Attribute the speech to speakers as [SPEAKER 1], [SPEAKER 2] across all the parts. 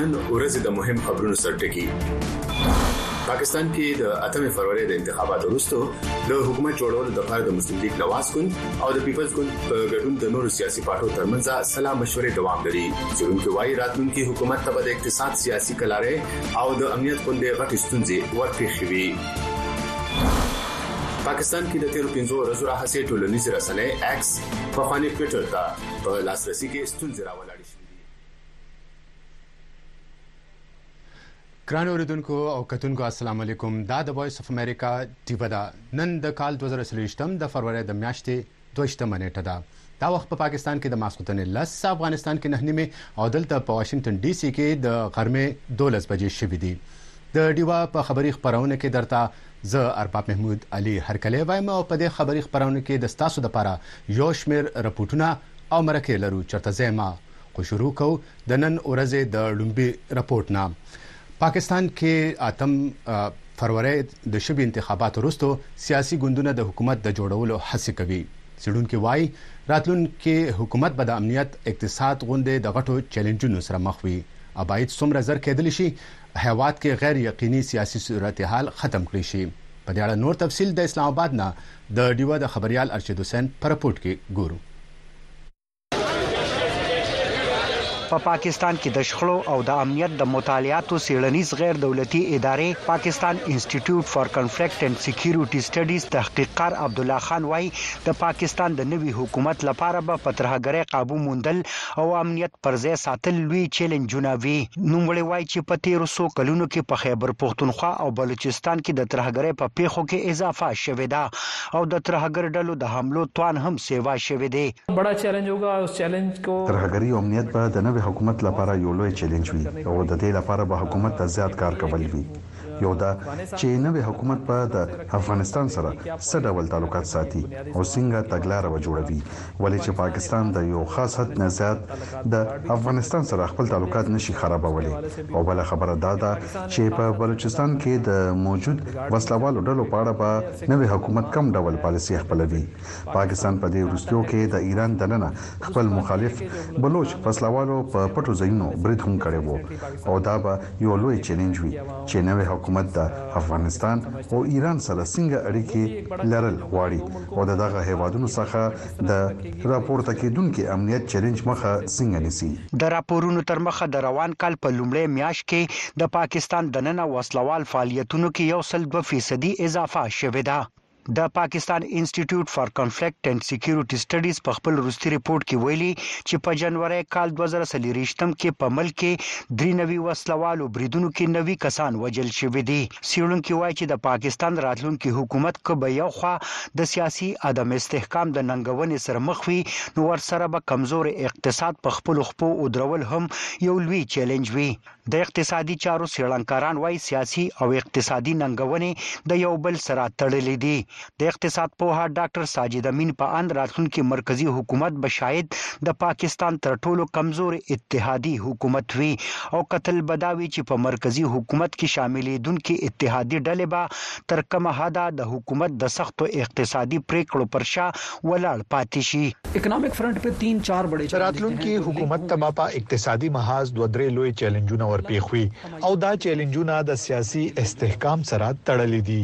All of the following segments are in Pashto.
[SPEAKER 1] نن ورځ د مهم خبرونو سرټکی پاکستان کې د 8 فروری د انتخاباتو وروسته د حکومت جوړولو د پاره د مسلم لیگ نواز ګوند او د پیپلز ګوند په ګډون د نورو سیاسي پارټو ترمنځ سلا مشورې دوام لري چې کومه وايي راتلونکي حکومت ته د اقتصاد سیاسي کلارې او د امنیت غونډې غټې ستونزې ورپېښې وي پاکستان کې د تیرو 15 ورځو راهسې ټولنیز رسنۍ ایکس په خواني ټوئیټر ته په لاسرسي کې ستونزې راولاړې شوې
[SPEAKER 2] ګران اوریدونکو او کتونکو السلام علیکم دا د وایس اف امریکا ټیوب ده نن د کال 2023 د فروری د میاشتې دویشت مه نېټه ده دا وخت په پاکستان کې د ماسخوتنې لس، افغانستان کې نهه نیمې او دلته په واشنګټن ډي سي کې د غرمې دولس بجې شوي دي. د ډیوه په خبري خپرونه کې درته زه ارباب محمود علي هرکلی وایم او په دې خبري خپرونه کې د ستاسو لپاره یو شمېر رپوټونه او مرکې لرو چرته زه ما خو شروع کوو د نن ورځې د ړومبي رپوټ نه. پاکستان کې اتم فرورۍ د شوي انتخاباتو وروسته سیاسي ګوندونه د حکومت د جوړولو هڅې کوي. څېړونکي وايي، راتلونکی حکومت به د امنیت، اقتصاد غوندې د غټو چیلنجونو سره مخ وي او باید څومره زر کېدلی شي هېواد کې غیر یقیني سیاسي صورتحال ختم کړی شي. په دې اړه نور تفصیل د اسلام آباد نه د ډیوه د خبریال ارشد حسین په رپورټ کې ګورو.
[SPEAKER 3] په پاکستان کې د شخړو او د امنیت د مطالعاتو څېړنیز غیر دولتي ادارې پاکستان انسټیټیوټ فار کنفلیکټ اینډ سکیورټي سټډیز تحقیقکار عبدالله خان وایي د پاکستان د نوي حکومت لپاره به په ترهګرۍ قابو موندل او امنیت پر ځای ساتل لوی چیلنجونه وي نوموړی وایي چې په تېرو څو کلونو کې په خیبر پښتونخوا او بلوچستان کې د ترهګرۍ په پېښو کې اضافه شوې ده او د ترهګر ډلو د حملو توان هم سېوا شوی دی
[SPEAKER 4] بڑا چیلنج هوګا اس چیلنج کو.
[SPEAKER 5] ترهګري او امنیت به د نوي حکومت لپاره یو لوی چیلنج وي او د دې لپاره به حکومت ته زیات کار کول وي. یو دا چې نوی حکومت به د افغانستان سره څه ډول تعلقات ساتي او څنګه تګلاره به جوړوي ولې چې پاکستان د یو خاص حد نه زیات د افغانستان سره خپل تعلقات نه شي خرابولی او بله خبره دا ده چې په بلوچستان کې د موجود وسله والو ډلو په اړه به نوی حکومت کوم ډول پالیسي خپلوي. پاکستان په دې وروستيو کې د ايران دننه خپل مخالف بلوچ وسله والو په پټو ځايونو بريد هم کړی وو او دا به يو لوی چيلنج وي چې نوی حکومت د افغانستان او ايران سره څنګه اړيکې لرل غواړي او د دغه هېوادونو څخه د راپورته کېدونکي امنيت چيلنج مخه څنګه نيسي.
[SPEAKER 3] د راپورونو تر مخه د روان کال په لومړۍ مياشت کې د پاکستان دننه وسله وال فعاليتونو کې يو سل دوه فيصدي اضافه شوې ده. د پاکستان انسټیټیوټ فار کنفلیکټ اینډ سیکیورټي سټډیز په خپل وروستي رپورټ کې ویلي چې په جنوري کال دوه زره څلېرویشتم کې په ملک کې درې نوي وسله والو بریدونو کې نوي کسان وژل شوي دي. څېړونکي وایي چې د پاکستان راتلونکی حکومت که به یو خوا د سیاسي عدم استحکام د ننګونې سره مخ وي نو ورسره به کمزوری اقتصاد په خپلو خپو ودرول هم یو لوی چیلنج وي. د اقتصادي چارو څېړنکاران وايي، سیاسي او اقتصادي ننګونې د یو بل سره تړلې دي. د اقتصاد پوه ډاکټر ساجد امین په اند، راتلونکی مرکزي حکومت به شاید د پاکستان تر ټولو کمزوری اتحادي حکومت وي او کتل به دا وي چې په مرکزي حکومت کې شاملېدونکې اتحادي ډلې به تر کومه حده د حکومت د سختو اقتصادي پرېکړو پر شا ولاړ پاتې شي.
[SPEAKER 4] اکنامک فرنټ پۀ تين چار بړې چلنجز دي.
[SPEAKER 6] راتلونکي حکومت ته به په اقتصادي محاذ دوه درې لوی چيلنجونه ورپېښ وي او دا چيلنجونه د سياسي استحکام سره تړلي دي.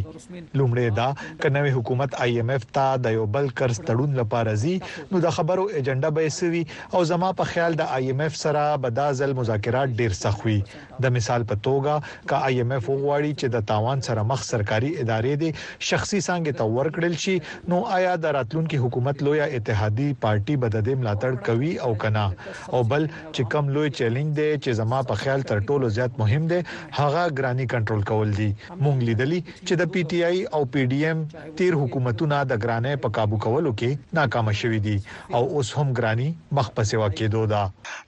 [SPEAKER 6] لومړی دا که نوی حکومت آئي اېم اېف ته د يو بل قرض تړون لپاره ځي نو د خبرو اېجنډه به يې څه وي او زما په خيال د آئي اېم اېف سره به دا ځل مذاکرات ډېر سخت وي د مثال په توګه که آی ایم ایف وغواړي چې د تاوان سره مخ سرکاري ادارې دې شخصي څانګې ته ورکړل شي نو آیا د راتلونکي حکومت لویه اتحادي پارټي به د دې ملاتړ کوي او که نه؟ او بل چې کوم لوی چیلنج دی چې زما په خیال تر ټولو زیات مهم دی هغه ګراني کنټرول کول دي مونږ لیدلي چې د پي ټي آی او پي ډي ایم تیر حکومتونه د ګرانۍ په کابو کولو کې ناکام شوي دي او اوس هم ګراني مخ په سېوا کېدو ده.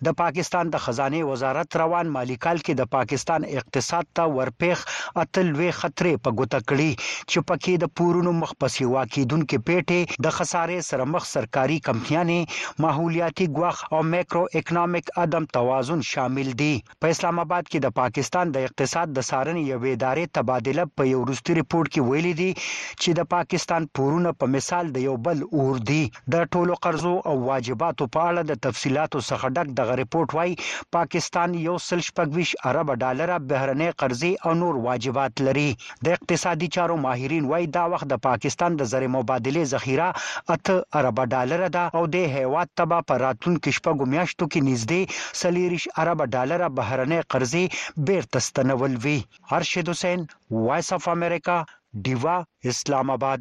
[SPEAKER 3] د پاکستان د خزانې وزارت روان مالي کال کې د پاکستان اقتصاد ته ورپېښ اته لوې خطرې په ګوته کړي چې په کې د پورونو مخ په سېوا کېدونکې پېټې، د خسارې سره مخ سرکاري کمپنيانې، ماحولياتي ګواښ او ميکرو اکنامک عدم توازن شامل دي. په اسلام اباد کې د پاکستان د اقتصاد د څارنې یوې ادارې تبادله په یو وروستي رپورټ کې ویلي دي چې د پاکستان پورونه په مثال د یو بل اور دي. د ټولو قرضو او واجباتو په اړه د تفصیلاتو څخه ډک دغه رپورټ وايي، پاکستان یو سل شپږ ویشت اربه ډالره بهرنۍ قرضې او نور واجبات لري. د اقتصادي چارو ماهرین وايي، دا وخت د پاکستان د زر مبادلې ذخیره اته اربه ډالره ده او دې هیواد ته به په راتلونکي شپږو میاشتو کې نږدې څلېرش اربه ډالره بهرنۍ قرضې بیرته ستنول وي. ارشد حسین، وایس اف امریکا، ډیوه، اسلام اباد.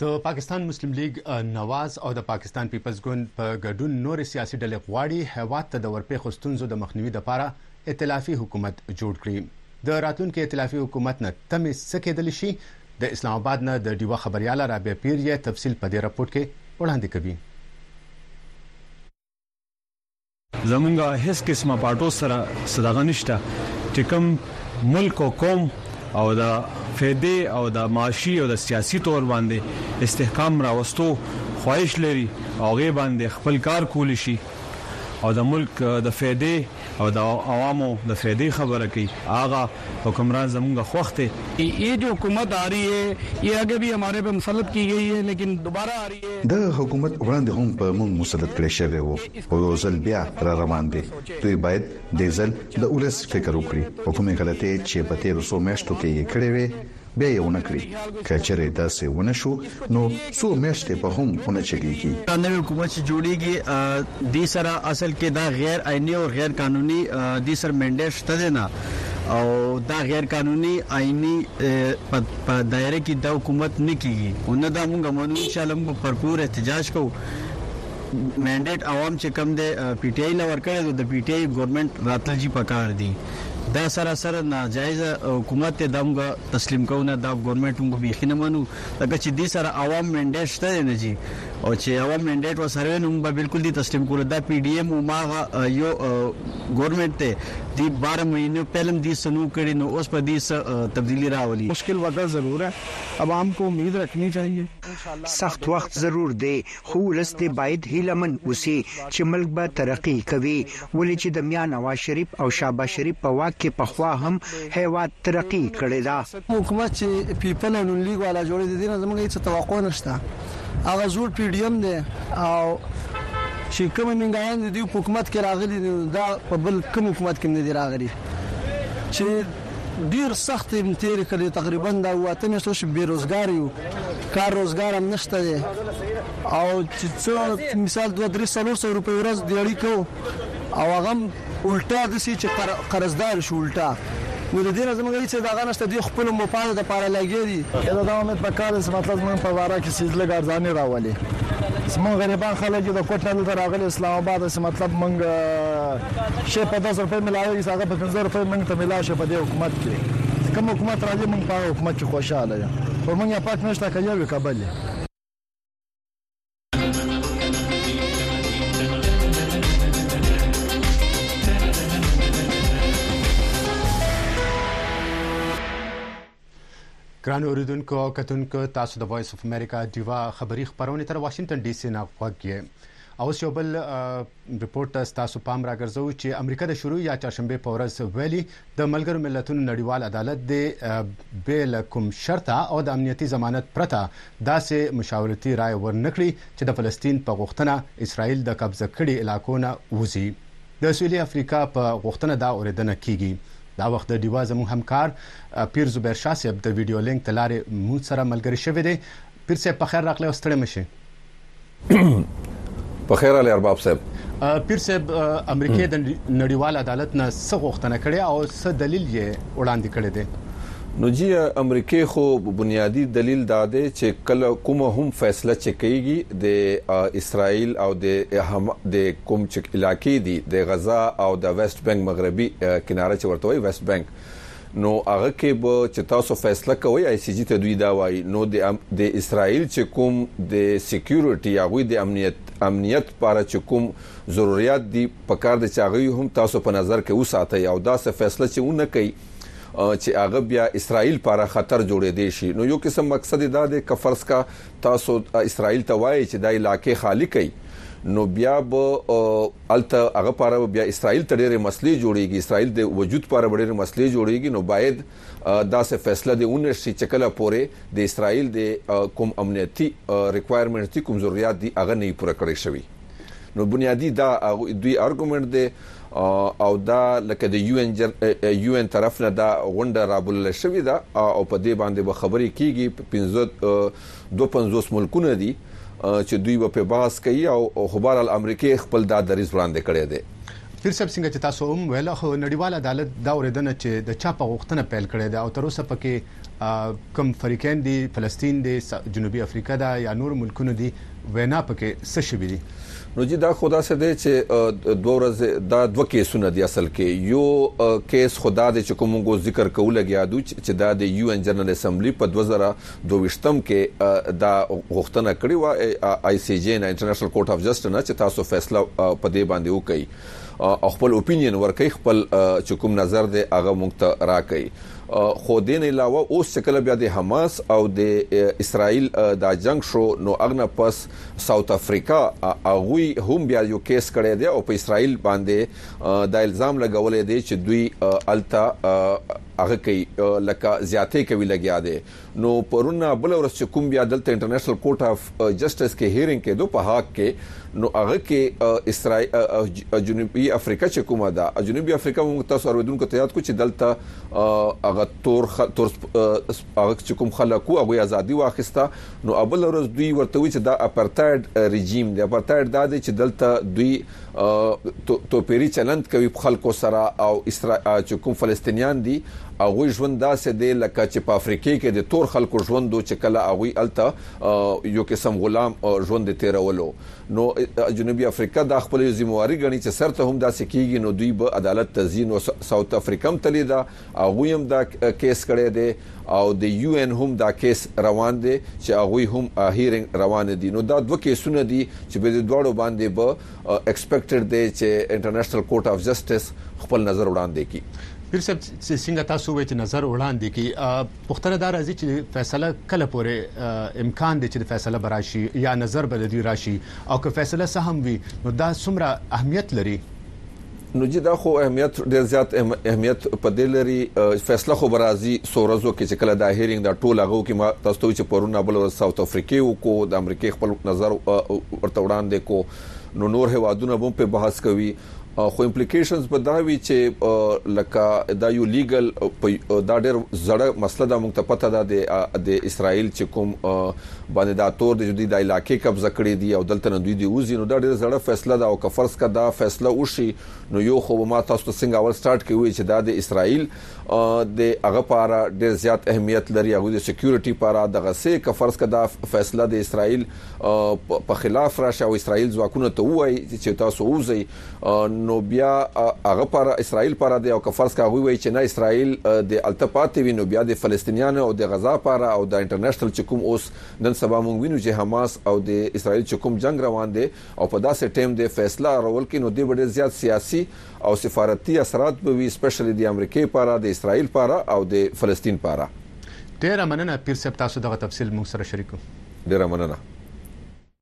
[SPEAKER 2] د پاکستان مسلم لیگ نواز او د پاکستان پیپلز ګوند په ګډون نور سیاسي ډلې غواړي هیواد ته د ورپېښو ستونزو د مخنیوي لپاره ائتلافي حکومت جوړ کړي د راتلونکي ائتلافي حکومت نه تمې څه کېدلی شي؟ د اسلام اباد نه د ډیوه خبریاله رابعه پیر یې تفصیل په دې رپوټ کې وړاندې کوي.
[SPEAKER 7] زمونږ هیڅ قسمه پاټو سره څه دغه نشته چی کوم ملک او قوم او د فیدی او د معاشی او د سیاسی طور باندی استحکام راوستو خواهش لری او هغی باندی خپل کار کولی شی او د ملک د فیدی او د عوامو د فیدی خبره کوي هغه حکمران زمونږ
[SPEAKER 8] خوښ دی. یه جو حکومت آری هی یه اګه بی هماره په مسلط کی ګی هی لیکن دوباره آری هی.
[SPEAKER 5] دغه حکومت وړاندې هم په مونږ مسلط کړی شوی وو او یو ځل بیا را روان دی دوی باید دی ځل د اولس فکر وکړي او کومې غلطې چې په تیرو څو میاشتو کې یې کړې وې بیا یې ونه کړي، که چېرې داسې ونه شو نو څو میاشتې به هم ونه چلیږي.
[SPEAKER 8] دا نوی حکومت چې جوړیږي دې سره اصل کې دا غیر آئیني او غیر قانوني دې سره مینډیټ شته دی نه او دا غیر قانوني آئیني په دایره کې دا حکومت نه کیږي او نه دا مونږ منو ان شاءالله مونږ به پرپور احتجاج کوو مینډیټ عوام چې کوم دی پي ټي آئي له ورکړی دی د پي ټي آئي ګورنمنټ راتلل جی پکار دي. دا سراسر ناجایز حکومت ته دا موږ تسلیم کوو نه دا ګورنمنټ موږ بیخی نه منو ځکه چې دی سره عوام منډیټ شته دی نه جی او چې عوام منډیټ وسره وی نو موږ بالکل دی تسلیم کولو دا پی ډی ایم او ماغه یو ګورنمنټ ته دی 12 مهینو پیلم دی سنو کړي نو اوس په دی تبدیلی راولي
[SPEAKER 9] مشکل وقت ضرور ہے عوام کو امید رکھنی چاہیے.
[SPEAKER 3] سخت وخت ضرور دې خو ولس دې بايد هيله من اوسي چې ملک به ترقي کوي ولې چې د ميا نواز شريف او شهباز شريف په واک کې پخوا هم هيواد ترقي کړي ده.
[SPEAKER 9] حکومت چې پيپل او نون ليګ والا جوړوي د دې نه زمونږ هيڅ توقع نشته هغه زوړ پي ډي ايم دی او چې کوم نينګايان د دوی په حکومت کې راغلي دي نو دا په بل کوم حکومت کې هم نه دي راغلي چې ډیر سخت یې تیر کړی تقریبا دا اووه اته میاشتې وشوې بې روزګاره یو کار روزګار هم نشته دی او چې څه مثال دوه درې څلور سوه روپۍ ورځ دیاړي کوو او هغه هم الټا داسې چې قرضدار شو الټا نو د دې نه زموږ هیڅ دغه نشته دی خپل مفاد د پاره لګي دي
[SPEAKER 10] دا دا مې په کار چې مطلب زموږ په واره کې سیز لګ ارزاني راولي زموږ غریبان خلک د کوټه له راغلي اسلام آباد چې مطلب موږ شی په دس روپی ملاویږی ساغه په پنځه روپی مونږ ته ملاو شی په دی حکومت کی چی کوم حکومت راځی مونږ په هغه حکومت کی خوشحاله یو خو مونږ یا پک نشته که یو وی که بل یی.
[SPEAKER 2] ګران اوریدونکو او کتونکو تاسو د وایس اف امریکا دیوا خبری خبرونه تر واشنگټن ډي سي نه غوږی اوس یو بل رپورت ته تاسو پام راګرځو چې امریکا د شروع یا چاشنبه په ورځ ویلي د ملګرو ملتونو نړیوال عدالت دی بیل کوم شرط او د امنیتي ضمانت پرته داسې مشاورتي رائے ورنکړي چې د فلسطین په غوښتنه اسرائیل د قبضه کړي علاقو نه وځي د سویلي افریقا په غوښتنه دا اوریدنه کیږي. دا وخت د ډیوه زموږ همکار پیر زبیر شاه صیب د ویډیو لینک د لارې موږ سره ملګری شوی دی. پیر صیب پخیر راغلی او ستړی
[SPEAKER 11] مشې. پخیر راغلی ارباب صیب.
[SPEAKER 2] پیر صیب امریکې د نړیوال عدالت نه څه غوښتنه کړې او څه دلیل یې وړاندې کړی دی؟
[SPEAKER 11] نو جیه امریکه خو بنیادی دلیل داده چه کله کومه هم فیصله چه کیږی د اسرایل او د هم د کوم چه علاقی دی د غزه او د ویست بنک مغربی کناره چه ورته وایی ویست بنک نو هغه کی به چه تاسو فیصله کوی آی سی جی ته دوی دا وایی نو د د اسرایل چه کوم د سیکیورټی هغوی د امنیت امنیت پاره چه کوم ضروریات دی پکار دی چه هغوی هم تاسو په نظر کی وساتی او داسی فیصله چه ونه کیی چي هغه بيا اسرائيل پاره خطر جوړيدی شي نو يو قسم مقصد يې دا دی که فرض که تاسو اسرائيل ته وايئ چي دا علاقه خالي کړئ نو بيا به هلته هغه پاره به بيا اسرائيل ته ډيري مسلې جوړيږي اسرائيل د وجود پاره به ډيري مسلې جوړيږي نو بايد داسي فيصله دي ونشي چي کله پوري د اسرائيل د کوم امنيتي ريکوايرمنټس دي کوم ضروريات دي هغه نه وي پوره کړي شوي نو بنيادي دا دوی ارګومنټ دی او دا لکه د یو ان یو ان طرف نه دا غونډه رابلل شوی ده او په دې باندې به خبرې کیږي پنځه دوه پنځوس ملکونه دي چې دوی به په بحث کوي او خو بهر حال امریکې خپل دا دریز وړاندې کړی دی
[SPEAKER 2] پیر صاحب څنګه چې تاسو هم ویل خو نړیوال عدالت دا اوریدنه چې د چا په غوښتنه پیل کړی ده او تر اوسه پکې کوم فریقین دي فلسطین دي جنوبي افریقا ده یا نور ملکونه دي وینا پکې څه شوي دي.
[SPEAKER 11] نو جی دا خو داسې دی چې دوه ورځې دا دوه کیسونه دي اصل کې یو کیس خو دا دی چې کوم موږ اوس ذکر کوو لګیا دو چې دا د یو این جنرل اسمبلي په دوه زره دوه ویشت م کې دا غوښتنه کړې وه آی سي جي نه انټرنشنل کورټ اف جسټ نه چې تاسو فیصله په دې باندې وکړئ او خپل اوپینین ورکړئ خپل چې کوم نظر دی هغه موږ ته راکړئ خو دین علاوه اوس چې کله بیا د حماس او د اسرائیل دا جنگ شو نو اغنه پس ساوث افریقا اغوی هم بیا یو کیس کړی دی او په اسرائیل باندې دا الزام لګولې دی چې دوی الته هغه کوي لکه زیاتې کوي لګیا دی نو پرون بله ورځ چې کوم بیا دلته انټرنیشنل کورټ اف جسټس کې هیرینګ کېدو په هاګ کې نو هغه کې اسرائیل جنوبي افریقا چې کومه ده جنوبي افریقا موږ تاسو اوریدونکو ته یاد کو چې دلته هغه تور تور هغه چې کوم خلک وو هغه ازادي واخیسته نو ابل ورځ دوی ورته وی چې دا اپارتاید رژیم دی اپارتاید دا دی چې دلته دوی توپيري چلند کوي په خلکو سره او اسرا چې کوم فلسطينيان دي هغوی ژوند داسې دی لکه چې په افريقې کې د تور خلکو ژوند و چې کله هغوی هلته يو قسم غلام ژوند يې تېرولو نو جنوبي افريقه دا خپله يو ذمه واري ګڼي چې سرته هم داسې کېږي نو دوی به عدالت ته ځي نو ساوت افريقه هم تللې ده هغوی هم دا کیس کړی دی او د یو این هم دا کیس روان دی چې هغوی هم هیرنګ روان دي نو دا دوه کیسونه دي چې په دې دواړو باندې به ایکسپیکټډ دی چې انټرنیشنل کورټ اف جسټس خپل نظر وړاندې کړي.
[SPEAKER 2] پیر صاحب څنګه تاسو وویل چې نظر وړاندې کړي پوښتنه دا راځي چې فیصله کله پورې امکان دی چې فیصله به راشي یا نظر به د دوی راشي او که فیصله څه هم وي نو دا څومره اهمیت لري؟
[SPEAKER 11] نو جی دا خو اهمیت ډیر زیات اهمیت په دې لري فیصله خو برازي سورزو کې چې کله دا هیرینګ دا ټول هغه کې ما تاسو ته چې پرونه بل ورځ ساوث افریقې وکړو د امریکای خپل نظر ورته وړاندې کو نو نور هوادونه هم په بحث کوي خو امپلیکیشنز به دا وي چې لکه دا یو لیګل دا ډېر زړه مسله ده موږ ته پته ده د اسرایل چې کوم باندې دا تور دی چې دوی دا علاقې قبضه کړې دي او دلته نه دوی دې وځي نو دا ډېره زړه فیصله ده او که فرض کړه دا فیصله وشي نو یو خو به ما تاسو ته څنګه اول سټارټ کې وویل چې دا د اسرائیل د هغه په اړه ډېر زیات اهمیت لري هغوی د سکیورټي په اړه دغه څه که فرض کړه دا فیصله د اسرائیل په خلاف راشي او اسرائیل ځواکونو ته ووایي چې تاسو ووځئ نو بیا هغه پر اسرائیل پر دی او که فرض کا هغوی وایي چې نه اسرائیل د الته پاتې وي نو بیا د فلسطینیانو او د غزا پر او د انټرنشنل چې کوم اوس نن سبا مونږ وینو چې حماس او د اسرائیل چې کوم جنګ روان دی او په داسې ټیم دی فیصله ارول کې نو دی به ډیر زیات سیاسي او سفارتي اثرات به وي سپیشلی د امریکې پر د اسرائیل پر او د فلسطین پر.
[SPEAKER 2] ډیره مننه پیر صاحب تاسو دغه تفصیل مونږ سره شریک کړو.
[SPEAKER 11] ډیره مننه.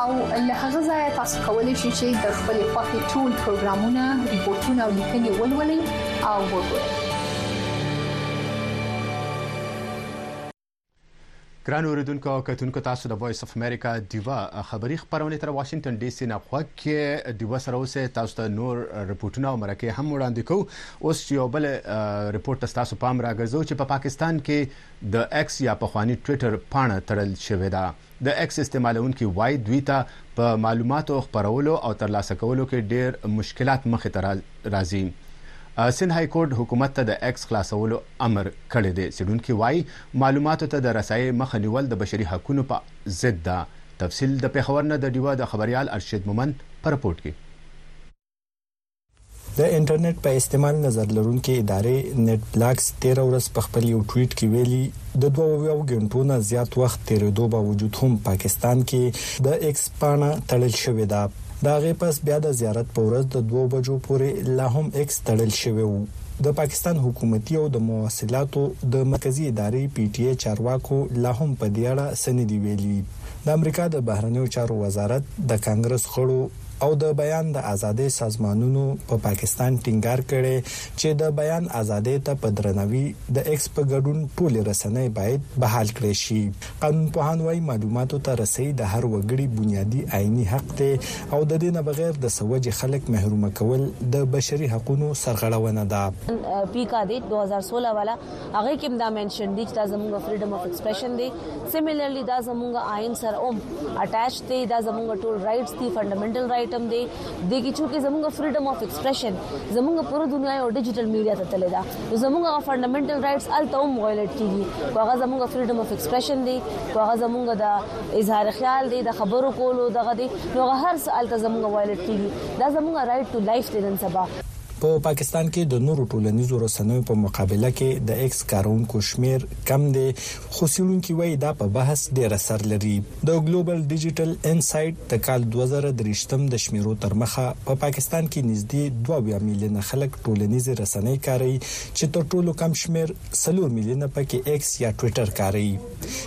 [SPEAKER 12] او له هغه ځایه تاسو کولی شئ چې د خپلې خوښې ټول پروګرامونه، ریپورتونه او لیکنې ولولئ او وګورئ.
[SPEAKER 2] ګران اوریدونکو او کتونکو تاسو د وایس اف امریکا دیوا خبری خبرونه تر واشنگټن ډي سي نه خوښ کې دیوا سره اوسه تاسو ته نور رپورټونه او مرکه هم وړاندې کو اوس یو بل رپورټ تاسو پام راګرځو چې په پا پاکستان کې د ایکس یا پخوانی ټوئیټر پاڼه تړل شوې ده د اېکس استعمالوونکي وايي، دوی ته په معلوماتو خپرولو او ترلاسه کولو کې ډېر مشکلات مخې ته راځي. سند های کورټ حکومت ته د اېکس خلاصولو امر کړی دی. څېړونکي وايي، معلوماتو ته د رسايۍ مخه نيول د بشري حقونو په ضد ده. تفصيل د پېښور نه د ډيوه د خبريال ارشد مومند په رپورټ کې.
[SPEAKER 13] د انټرنیټ په استعمال نظر لرونکې ادارې نت بلاکس 13 ورځ په خپل یو ټویټ کې ویلي د 22 غنټو نه زیات وخت تیرېدو باوجود هم پاکستان کې د ایکس پاڼه تړل شوې ده دا غي پس بیا د زیارت په ورځ د 2 بجو پورې لا هم ایکس تړل شوی وو د پاکستان حکومتي او د مواصلاتو د مرکزی ادارې پی ټی ای چارواکو لا هم په دې اړه سندي ویلي د امریکا د بهرنیو چارو وزارت د کانګرس غړو او د بیان د ازادۍ سازمانونو په پاکستان ټینګار کړی چې د بیان ازادۍ ته په درناوي د ایکس په ګډون ټولې رسنۍ باید بحال کړی شي. قانون پوهان وايي معلوماتو ته رسي د هر وګړي بنیادي آئیني حق دی او د دې نه بغیر د څه وجې خلک محرومه کول د بشري حقونو سرغړونه ده.
[SPEAKER 14] پی کادیت دوه زره سوله والا هغه کې دا منشن دي چې دا زموږ فریډم اف ایکسپریشن دی سیمیلرلی دا زموږ آئین سره اوم اٹیچ دی دا زموږ ټول رائټس دي فندامنټل رائټ هم دی د کی چې زموږ فریډم اف ایکسپریشن زموږ پوره دنیا او ډیجیټل میډیا ته تللی دا زموږ فندامنټل رائټس الته هم وایلیټ کیږي هغه زموږ فریډم اف ایکسپریشن دی هغه زموږ د اظهار خیال دی د خبرو کولو دغه دی نو هر څه الته زموږ وایلیټ کیږي دا زموږ رائټ ټو لایف دی نن سبا
[SPEAKER 13] په پاکستان کې د نورو ټولنیزو رسنیو په مقابله کې د ایکس کارونکو شمیر کم دی، خو څېړونکي وايي دا په بحث ډېر اثر لري. د ګلوبل ډیجیټل انسایټ د کال دوه زره درویشتم د شمېرو تر مخه په پاکستان کې نږدې دوه اویا میلیونه خلک ټولنیزې رسنۍ کاروي چې تر ټولو کم شمېر څلور میلیونه پکې ایکس یا ټویټر کاروي.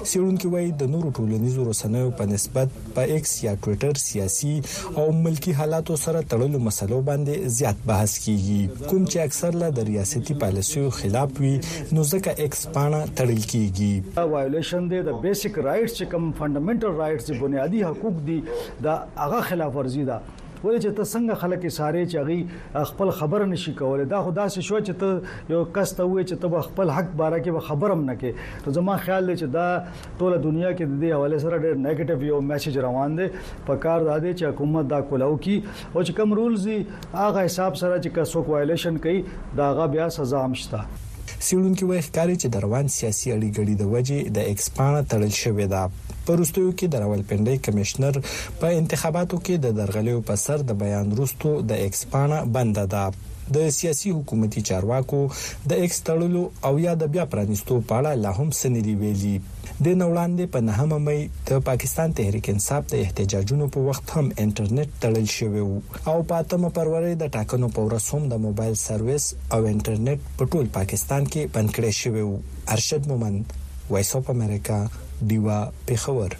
[SPEAKER 13] څېړونکي وايي د نورو ټولنیزو رسنیو په نسبت، په ایکس یا ټویټر سیاسي او ملکي حالاتو سره تړلو مسلو باندې زیات بحث کیږي، کوم چې اکثر لا د ریاستي پالیسیو خلاف وي، نو ځکه ایکس پاڼه تړل کیږي.
[SPEAKER 15] دا وایولیشن دی، د بیسیک رایټس چې کوم فنډامنټل رایټس دي، بنیادي حقوق دي، د هغه خلاف ورزي ده، ولې چې ته څنګه خلک ایسارې چې هغوی خپل خبره نه شي کولی، دا خو داسې شوه چې ته یو کس ته ووایې چې ته به خپل حق باره کې به خبره هم نه کوې، نو زما خیال دی چې دا ټوله دنیا کې د دې حواله سره ډېر نیگیټیو یو میسج روان دی په کار دا دی چې حکومت دا کولاو کی او چې کم رولز هغه حساب سره چې کڅوک وایلیشن کوي دا غا بیا سزا هم
[SPEAKER 13] شته سیړونکي وایي ښکاري چې د روان سیاسي اړي ګړي د وجې د ایکس پاڼه تړل شوې ده په وروستیو کې د راولپنډۍ کمشنر په انتخاباتو کې د درغلیو په سر د بیان وروسته د ایکس پاڼه بنده ده د سیاسي حکومتي چارواکو د ایکس تړلو او یا د بیا پرانیستو په اړه لا هم څه نه دي ویلي. دې نه وړاندې په نهمه مۍ د پاکستان تحریک انصاف د احتجاجونو په وخت هم انټرنیټ تړل شوی و او په اتمه فرورۍ د ټاکنو په ورځ هم د موبایل سرویس او انټرنیټ په ټول پاکستان کې بند کړی شوی و. ارشد مومند، وایس آف امریکا،
[SPEAKER 16] ډیوه، پېښور.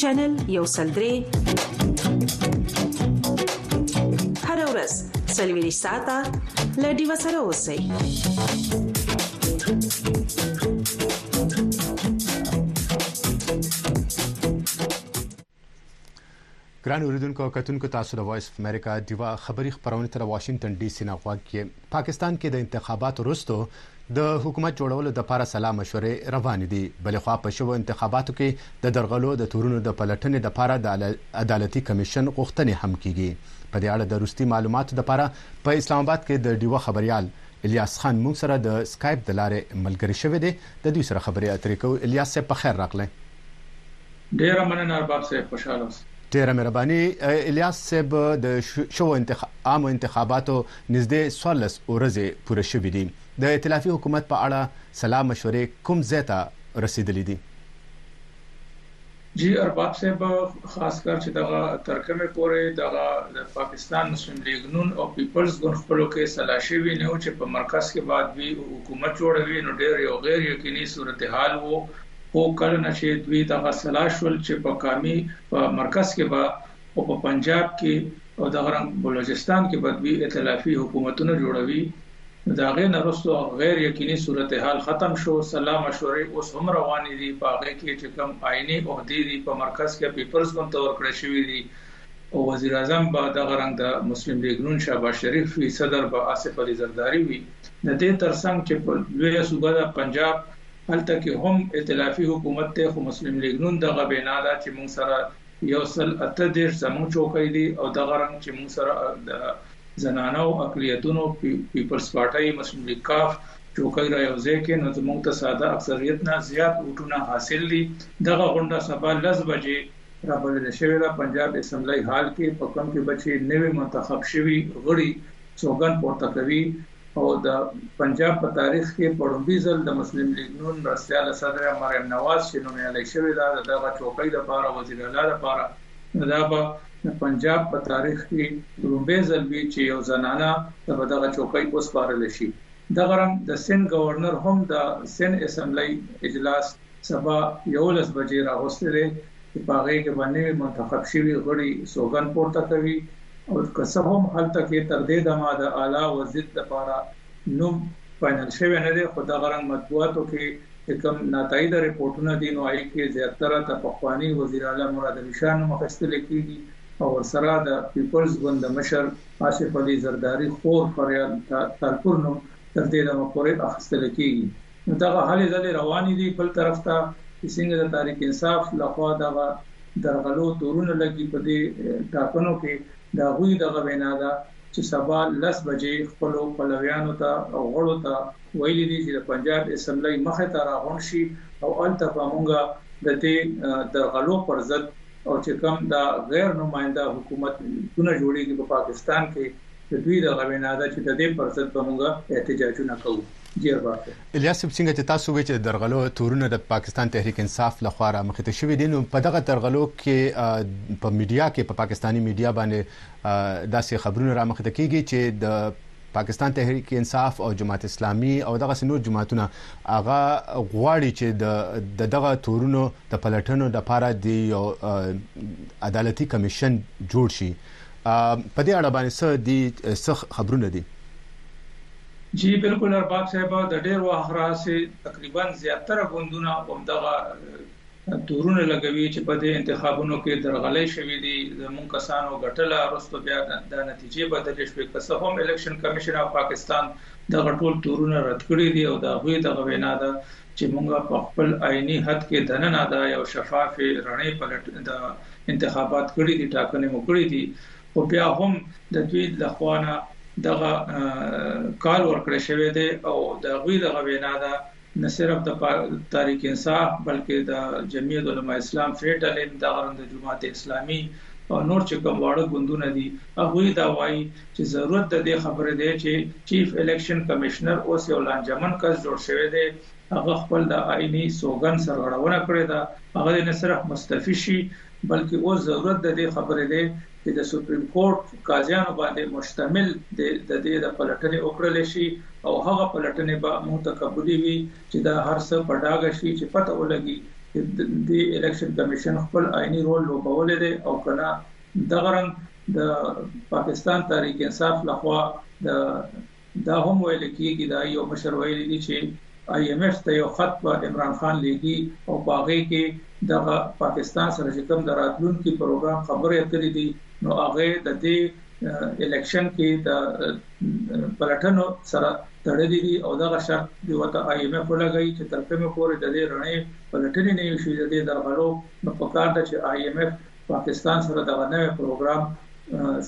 [SPEAKER 16] چینل یو سلدري هر ورځ سلوي ساته لډي وسره اوسئ
[SPEAKER 2] ګران اوریدونکو او کتونکو تاسو د وایس اف امریکا دیوا خبری خبرونه تر واشنگټن ډي سي نه غواګی پاکستان کې د انتخاباتو وروسته د حکومت جوړولو دپاره سلا مشورې روانې دي، بلې خوا په شوو انتخاباتو کې د درغلو د تورونو د پلټنې دپاره د عدالتي کمېشن غوښتنې هم کېږي. په دې اړه د وروستي معلوماتو دپاره په اسلام اباد کې د ډیوه خبریال الیاس خان مونږ سره د سکایپ د لارې ملګری شوی دی، د دوی سره خبرې اترې کوو. الیاس صاحب پخیر راغلئ.
[SPEAKER 17] ډیره مننه ارباب صاحب خوشحاله اوسې.
[SPEAKER 2] ډیره مهرباني الیاس صیب د شوو عامو انتخاباتو نږدې څوارلس ورځې پوره شوې دي د ائتلافي حکومت په اړه سلا مشورې کوم ځای ته رسیدلې دي؟
[SPEAKER 17] جی ارباب صاحب خاص کر چې دغه تر کومې پورې دغه د پاکستان مسلم لیګ نون او پیپلز ګوند خپلو کې سلا شوي نه وو چې په مرکز کې به دوی حکومت جوړوي نو ډیر یو غیر یقیني صورتحال وو خو کله نه چې دوی دغه سلا شول چې په کامي په مرکز کې به او په پنجاب کې او دغه رنګ بلوچستان کې به دوی ائتلافي حکومتونه جوړوي نو د هغې نه رسو غیر یقیني صورتحال ختم شو سلا مشورې اوس هم روانې دي په هغې کې چې کوم آئیني عهدې دي په مرکز کې پیپلز ګوند ته ورکړې شوي دي او وزیر اعظم به دغه رنګ د مسلم لیګ نون شهباز شریف وي صدر به آصف علي زرداري وي د دې ترڅنګ چې په لویه صوبه ده پنجاب هلته کې هم ایتلافي حکومت دی خو مسلم لیګ نون دغه بینا ده چې مونږ سره یو سل اته دېرش زمونږ چوکۍ دي او دغه رنګ چې مونږ سره د زنانه او اقلیتونو پیپلز پارټۍ مسلم لیګ کاف چوکۍ را یوځای کې نو زمونږ ته ساده اکثریت نه زیات ووټونه حاصل دي دغه غونډه سبا لس بجې رابلل شوې ده پنجاب اسمبلۍ هال کې په کوم کې به چې نوي منتخب شوي غړي سوګند پورته کوي او د پنجاب په تاریخ کې په ړومبي ځل د مسلم لیګ نون مرستیال صدر مریم نواز چې نومیالۍ شوې ده د دغه چوکۍ لپاره وزیر اعلی لپاره نو دا به د پنجاب په تاریخ کې ړومبی ځل وي چې یو زنانه ته به دغه چوکۍ وسپارل شي دغه رنګ د سند ګورنر هم د سند اسمبلۍ اجلاس سبا یوولس بجې راغوستی دی چې په هغې کې به نوي منتخب شوي غړي سوګند پورته کوي او که څه هم هلته کې تر دې دمه د اعلا وزیر لپاره نوم فاینل شوی نه دی خو دغه رنګ مطبوعاتو کې چې کوم ناتاییده رپوټونه دي نو هغې کې زیاتره د پخواني وزیر اعلا مراد علي شاه نوم اخیستل کیږي او ورسره د پیپلز ګوند د مشر آصف علي زرداري خور فریال تالپور نوم تر دې دمه پورې اخیستل کیږي. نو دغه هلې ځلې روانې دي بل طرف ته چې څنګه د تحریک انصاف لخوا دغه درغلو تورونه لګي په دې ټاکنو کې د هغوی دغه وینا ده چې سبا لس بجې خپل پلویانو ته او غړو ته ویلي دي چې د پنجاب اسمبلۍ مخه ته راغون شي او الته په مونږه د دې درغلو پر ضد او چې کوم دا غیر نماینده حکومت دونه جوړیږي په پاکستان کې د دوی دغه وینا ده چې د دې پر ضد به موږ احتجاجونه کوو. جیر باسو.
[SPEAKER 2] الیاس صیب څنګه چې تاسو وې چې د درغلو تورونه د پاکستان تحریک انصاف له خوا رامخې ته شوي دي نو په دغه درغلو کې په میډیا کې په پاکستاني میډیا باندې داسې خبرونه رامخې ته کیږي چې د پاکستان تحریک انصاف او جماعت اسلامي او دغه سنور جماعتونه هغه غواړي چې د دغه تورونو د پلټنو د لپاره دی یو عدالتي کمیشن جوړ شي په دې اړه باندې څه دي څه خبرونه دي؟
[SPEAKER 17] جی بلکل ارباب صاحب د ډیر وخت راهسې تقریبا زیاتره ګوندونه همدغه تورونه لګوي چې په دې انتخابونو کې درغلۍ شوې دي زموږ کسانو ګټله وروسته بیا د نتیجې بدلې شوې که څه هم الیکشن کمیشن اف پاکستان دغه ټول تورونه رد کړي دي او د هغوی دغه وینا ده چې موږ په خپل آئیني حد کې دننه د یو شفافې رڼې په لټ د انتخابات کړي دي، ټاکنې مو کړي دي، خو بیا هم د دوی له خوا نه دغه کال ورکړی شوی دی او د هغوی دغه وینا ده نه صرف د تحریک انصاف بلکې د جمعیت علما اسلام فې ډلې هم دغه رنګ د جماعت اسلامي او نور چې کوم واړه ګوندونه دي هغوی دا وايي چې ضرورت د دې خبرې دی چې چیف الیکشن کمشنر اوس یو لانجمن کس جوړ شوی دی، هغه خپل د آئیني سوګند سرغړونه کړې ده، هغه دې نه صرف مستعفي شي بلکې اوس ضرورت د دې خبرې دی چې د سپریم کورټ قاضیانو باندې مشتمل دې د دې د پلټنې وکړل شي او هغه پلټنې به مونږ ته قبولې وي چې دا هر څه په ډاګه شي چې پته ولګي چې دې الیکشن کمشن خپل آئیني رول لوبولی دی او که نه؟ دغه رنګ د پاکستان تحریک انصاف لخوا د دا هم ویل کیږي دا یو مشر ویلي دي چې آی ایم ایف ته یو خط په عمران خان لیږي او په هغه کې د پاکستان سره چې کوم د راتلونکي پروګرام خبرې اترې دي نو هغه د دې الیکشن کې د پلټنو سره تړلې دي او دغه شرط دی وته آی ایم اف لګی چې تر کومه پورې د دې رڼې پلټنې نه شي د دې درغلو نو په کار ده چې آی ایم اف پاکستان سره دغه نوی پروګرام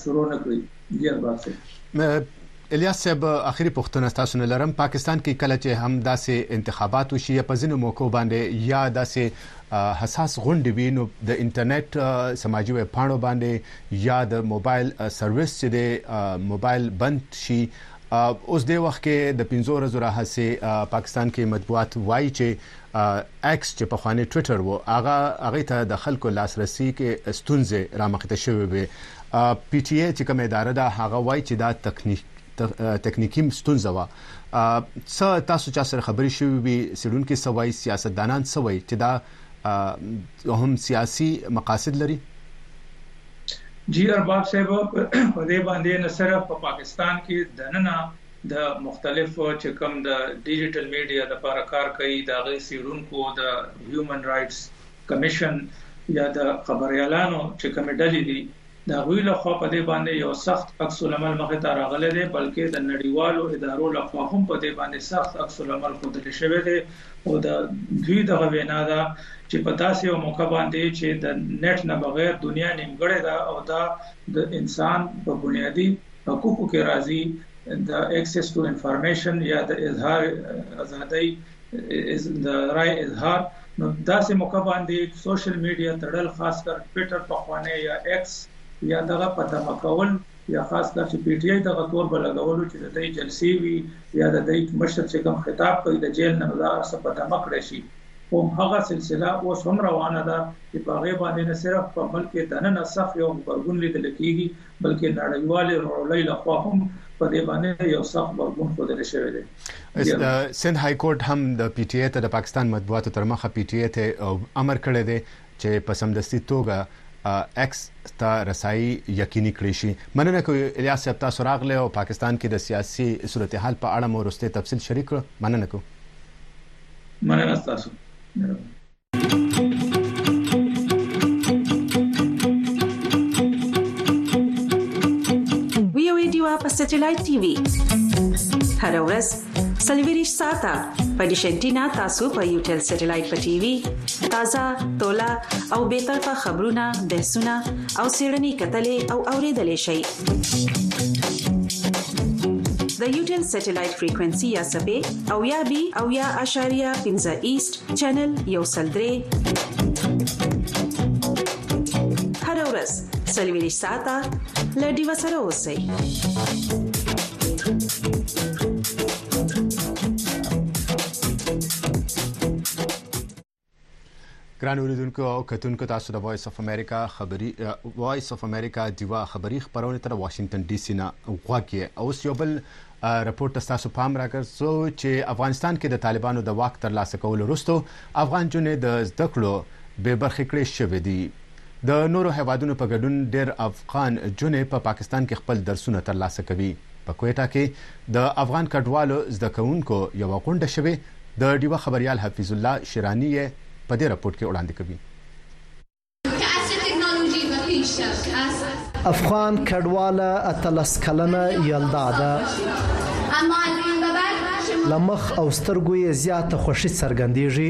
[SPEAKER 17] شروع نه کړي ډیر باسي
[SPEAKER 2] الیاس صاحب اخیری پوښتنه تاسو نه لرم پاکستان کې کله چې هم داسې انتخابات وشي یا په ځینو موکو باندې یا داسې حساس غونډې وي نو د انټرنیټ سماجی ویب پاڼو باندې یا د موبایل سرویس چې د موبایل بند شي اوس د وخت کې د 15 ورځې راهسي پاکستان کې مطبوعات وایي چې اېکس چې پخوانی ټویټر و، هغه ته د خلکو لاسرسي کې ستونزې رامخته شوې وې. پي ټي اې چې کومه اداره ده، هغه وايي چې دا تکنیکي ستونزه وه. څه تاسو چا سره خبرې شوې وي؟ څېړونکي څه وايي؟ سیاستدانان څه وايي چې دا هم سیاسي مقاصد لري؟
[SPEAKER 17] جی ارباب صاحب په دې باندې نه صرف په پاکستان کې دننه د مختلفو چې کوم د ډیجیټل میډیا لپاره کار کوي د هغوی څیړونکو، د هیومن رایټس کمیشن یا د خبریالانو چې کومې ډلې دي د هغوی له خوا په دې باندې یو سخت عکس العمل مخې ته راغلی دی بلکې د نړیوالو ادارو له خوا هم په دې باندې سخت عکس العمل ښودل شوی دی او د دوی دغه وینا ده چې په داسې یو موقع باندې چې د نت نه بغیر دنیا نیمګړې ده او دا د انسان په بنیادي په کوکو کې راځي د اکسس ټو انفارمیشن یا د اظهار ازادۍ د رائے اظهار نو داسې موقع باندې سوشل میډیا تړل خاص کر ټوئیټر په خوانه یا ایکس یا دغه په دمه کول یا خاص کر چې پی ټی آی دغه تور بلګولو چې د دې جلسې وی یا د دې مشر چې کوم خطاب کوي د جیل نه دا څه په دمه کړی شي او هغه سلسله اوس هم روانه ده چې په غیبه باندې نه صرف په ملک دننه صف یو خبرګون لیدل کیږي بلکې نړیوالې رولۍ لخوا هم په دې باندې یو څه غبرګون ښودل شوی دی
[SPEAKER 2] سند های کورټ هم د پی ټی ای ته د پاکستان مطبوعاتو تر مخه پی ټی ای ته امر کړی دی چې په سمدستي توګه ایکس ته رسایي یقیني کړی شي مننه کوي الیاس صاحب تاسو راغلی او پاکستان کې د سیاسي صورتحال په اړه مو وروستی تفصیل شریک کړ مننه کوو
[SPEAKER 17] مننه تاسو
[SPEAKER 16] ویوي دیوا په سټلایټ ټي وي هر ورځ سلویریش ساته په دیشنټینا تاسو په یو ټل سټلایټ په ټي وي تازه تولا او به طرفه خبرونه بحثونه او سیړنی کتلې او اوریدلې شي د یوټل سټلایټ فریکوئنسي یا سبې او یا بي او یا اشاریه 15 ایست چینل یو سلدري هر ورځ سلوي ساته لډي وسره اوسئ
[SPEAKER 2] ګران اوریدونکو او کتونکو تاسو د وایس اف امریکا خبری وایس اف امریکا دیوا خبری خبرونه تر واشنگټن ډي سي نه غواګي او یو بل رپورټ ته ستاسو پام راګرځو چې افغانستان کې د طالبانو د واک ترلاسه کولو وروسته افغان جونې د زده کړو بې برخې کړې شوې دي. د نورو هېوادونو په ګډون ډېر افغان جونې په پاکستان کې خپل درسونه ترلاسه کوي. په کویټه کې د افغان کډوالو زده کوونکو یوه غونډه شوې، د ډیوه خبریال حفیظ الله شیراني یې په دې رپورټ کې وړاندې کوي.
[SPEAKER 18] افغان کډواله اتلس کلنه یلدا ده لمخ او سترګو یې زیاته خوشي څرګندېږي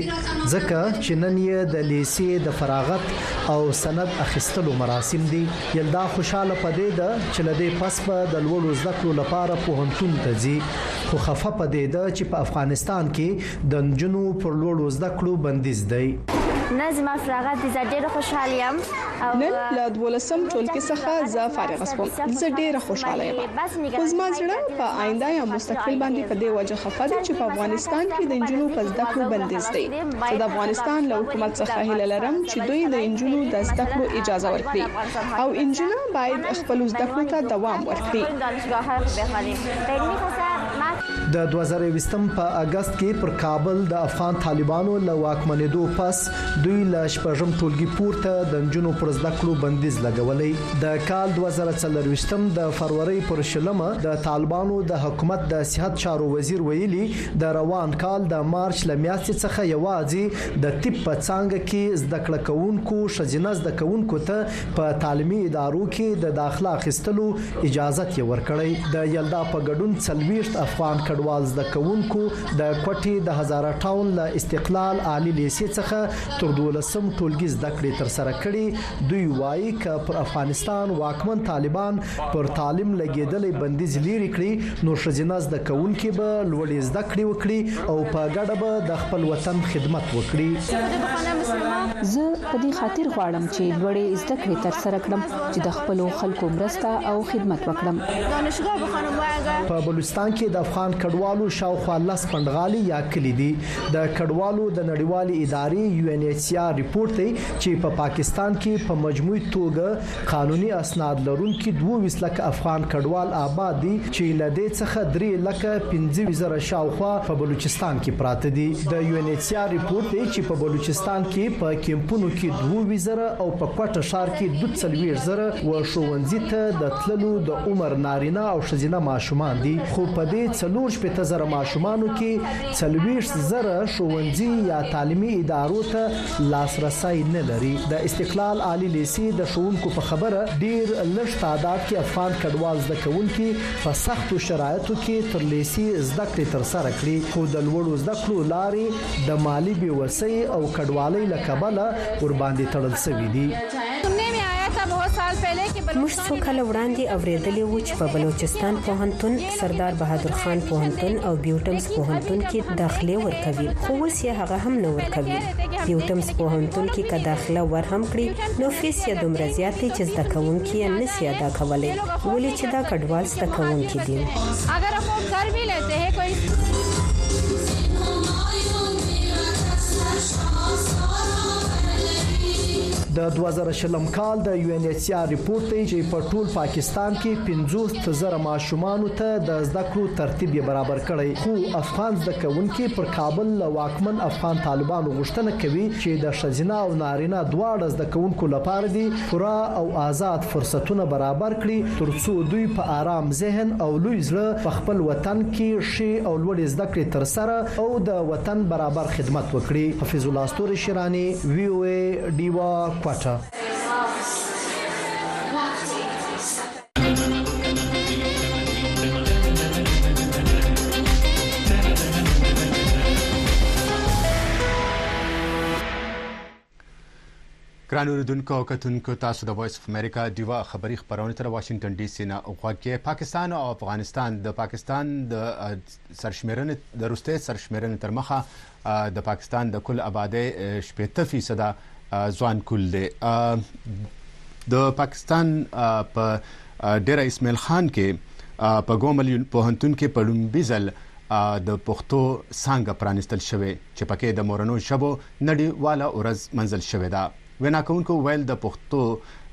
[SPEAKER 18] ځکه چې نن یې د لیسې د فراغت او سند اخیستلو مراسم دي یلدا خوشاله پدې ده چې لدې پس به د لوړو زده کړو لپاره پوهنتون ته ځي خو خفه پدې ده چې په افغانستان کې د نجونو پر لوړو زده کړو بندیز دی.
[SPEAKER 19] نه زما فراغت دي زه ډیره خوشحال یم او
[SPEAKER 20] نن له 12م ټولګي څخه زه فارغ شوم زه ډیره خوشاله یم خو زما زړه په آینده یا مستقبل باندې په دې وجه خفه دی چې په افغانستان کې د انجونو په زده کړو بندیز دی زه د افغانستان له حکومت څخه هیله لرم چې دوی د انجونو د زده کړو اجازه ورکړي او انجونه باید خپل زده کړو ته دوام ورکړي
[SPEAKER 18] د دوه زره یوویشتم په اګست کې پر کابل د افغان طالبانو له واکمنېدو پس دوی له شپږم ټولګي پورته د نجونو پر زده کړو بندیز لګولی د کال دوه زره څلورویشتم د فرورۍ پر شلمه د طالبانو د حکومت د صحت چارو وزیر ویلي د روان کال د مارچ له میاشتې څخه یوازې د طب په څانګه کې زده کړه کوونکو ښځینه زده کوونکو ته په تعلیمي ادارو کې د داخله اخیستلو اجازه یې ورکړی د یلدا په ګډون څلويشت افغان کډوال زده کوونکو د کوټې د هزاره ټاون له استقلال عالی لیسې څخه تر دولسم ټولګي زده کړې تر سره کړې دوی وایي ک پر افغانستان واکمن طالبان پر تعلیم لګېدلی بندیز لیرې کړي، نو ښځینه زده کوونکې به لوړې زده کړې وکړي او په ګډه به د خپل وطن خدمت وکړي.
[SPEAKER 21] زه په دې خاطر غواړم چې لوړې زده کړې ترسره کړم چې د خپلو خلکو مرسته او خدمت وکړم.
[SPEAKER 18] په بلوچستان کې د افغان کډوالو شاوخوا لس پنډغالي یا کلي دي. د کډوالو د نړیوالې ادارې، یو این ایچ سي آر، رپوټ دی چې په پاکستان کې په مجموعي توګه قانوني اسناد لرونکي دوویشت لکه افغان کډوال اباد دي چې له دې څخه درې لکه پنځه ویشت زره شاوخوا په بلوچستان کې پراته دي. د یو این ایچ سي آر رپوټ دی چې په بلوچستان کې په کیمپونو کې دوه ویشت زره او په کوټه ښار کې دود څلوېښت زره و ښوونځي ته د تللو د عمر نارینه او ښځینه ماشومان دي خو په دې څلور شپېته زره ماشومانو کې څلوېښت زره ښوونځي یا تعلیمي ادارو ته لاسرسی نه لري د استقلال عالی لیسې د ښوونکو په خبره ډیر لږ تعداد کې افغان کډوال زده کوونکي په سختو شرایطو کې تر لیسې زده کړې تر سره کړي خو د لوړو زده کړو لارې د مالي بې وسۍ او کډوالۍ له کبله ورباندې تړل شوې دي
[SPEAKER 22] موږ څو کاله وړاندې اورېدلي وو چې په بلوچستان پوهنتون سردار بهادر خان پوهنتون او بیوټمس پوهنتون کې داخله ورکوي خو اوس یې هغه هم نه ورکوي بیوټمس پوهنتون کې که داخله ور هم کړي نو فیس یې دومره زیات دی چې زده کوونکي یې نسی ادا کولی ولې چې دا کډوال زده کوونکي دي
[SPEAKER 23] اگر هم سر به لیته هي کوئی
[SPEAKER 18] د 2000 کال د یو ان ایچ سي آر رپورټ دی چې په ټول پاکستان کې 50 زره ماشومانو ته د زده کړو ترتیب یې برابر کړی، خو افغان زده کوونکي پر کابل له واکمن افغان طالبانو غوښتنه کوي چې د ښځینه او نارینه دواړه زده کوونکو لپاره دې پوره او ازاد فرصتونه برابر کړي تر څو دوی په ارام ذهن او لوی زړه په خپل وطن کې ښې او لوړې زده کړې ترسره او د وطن برابر خدمت وکړي. حفیظ الله ستوری شیراني، وي او ای، ډیوه، کوټه.
[SPEAKER 2] ګران اوریدونکو او کتونکو تاسو د وایس اف امریکا دیوا خبری خبرونه تر واشنگټن ډي سي نه غوږی پاکستان او افغانستان د پاکستان د سرشمیرنې د روسته سرشمیرنې تر مخه د پاکستان د کل ابادۍ شپېته فیصده ځوان کل دی د پاکستان په ډېره اسماعیل خان کې په ګومل پوهنتون کې په لومبي ځل د پښتو څنګه پرانستل شوه چې پکې د مورنو ژبو نړیواله ورځ منځل شوه ده وینا کوونکو وویل، د پښتو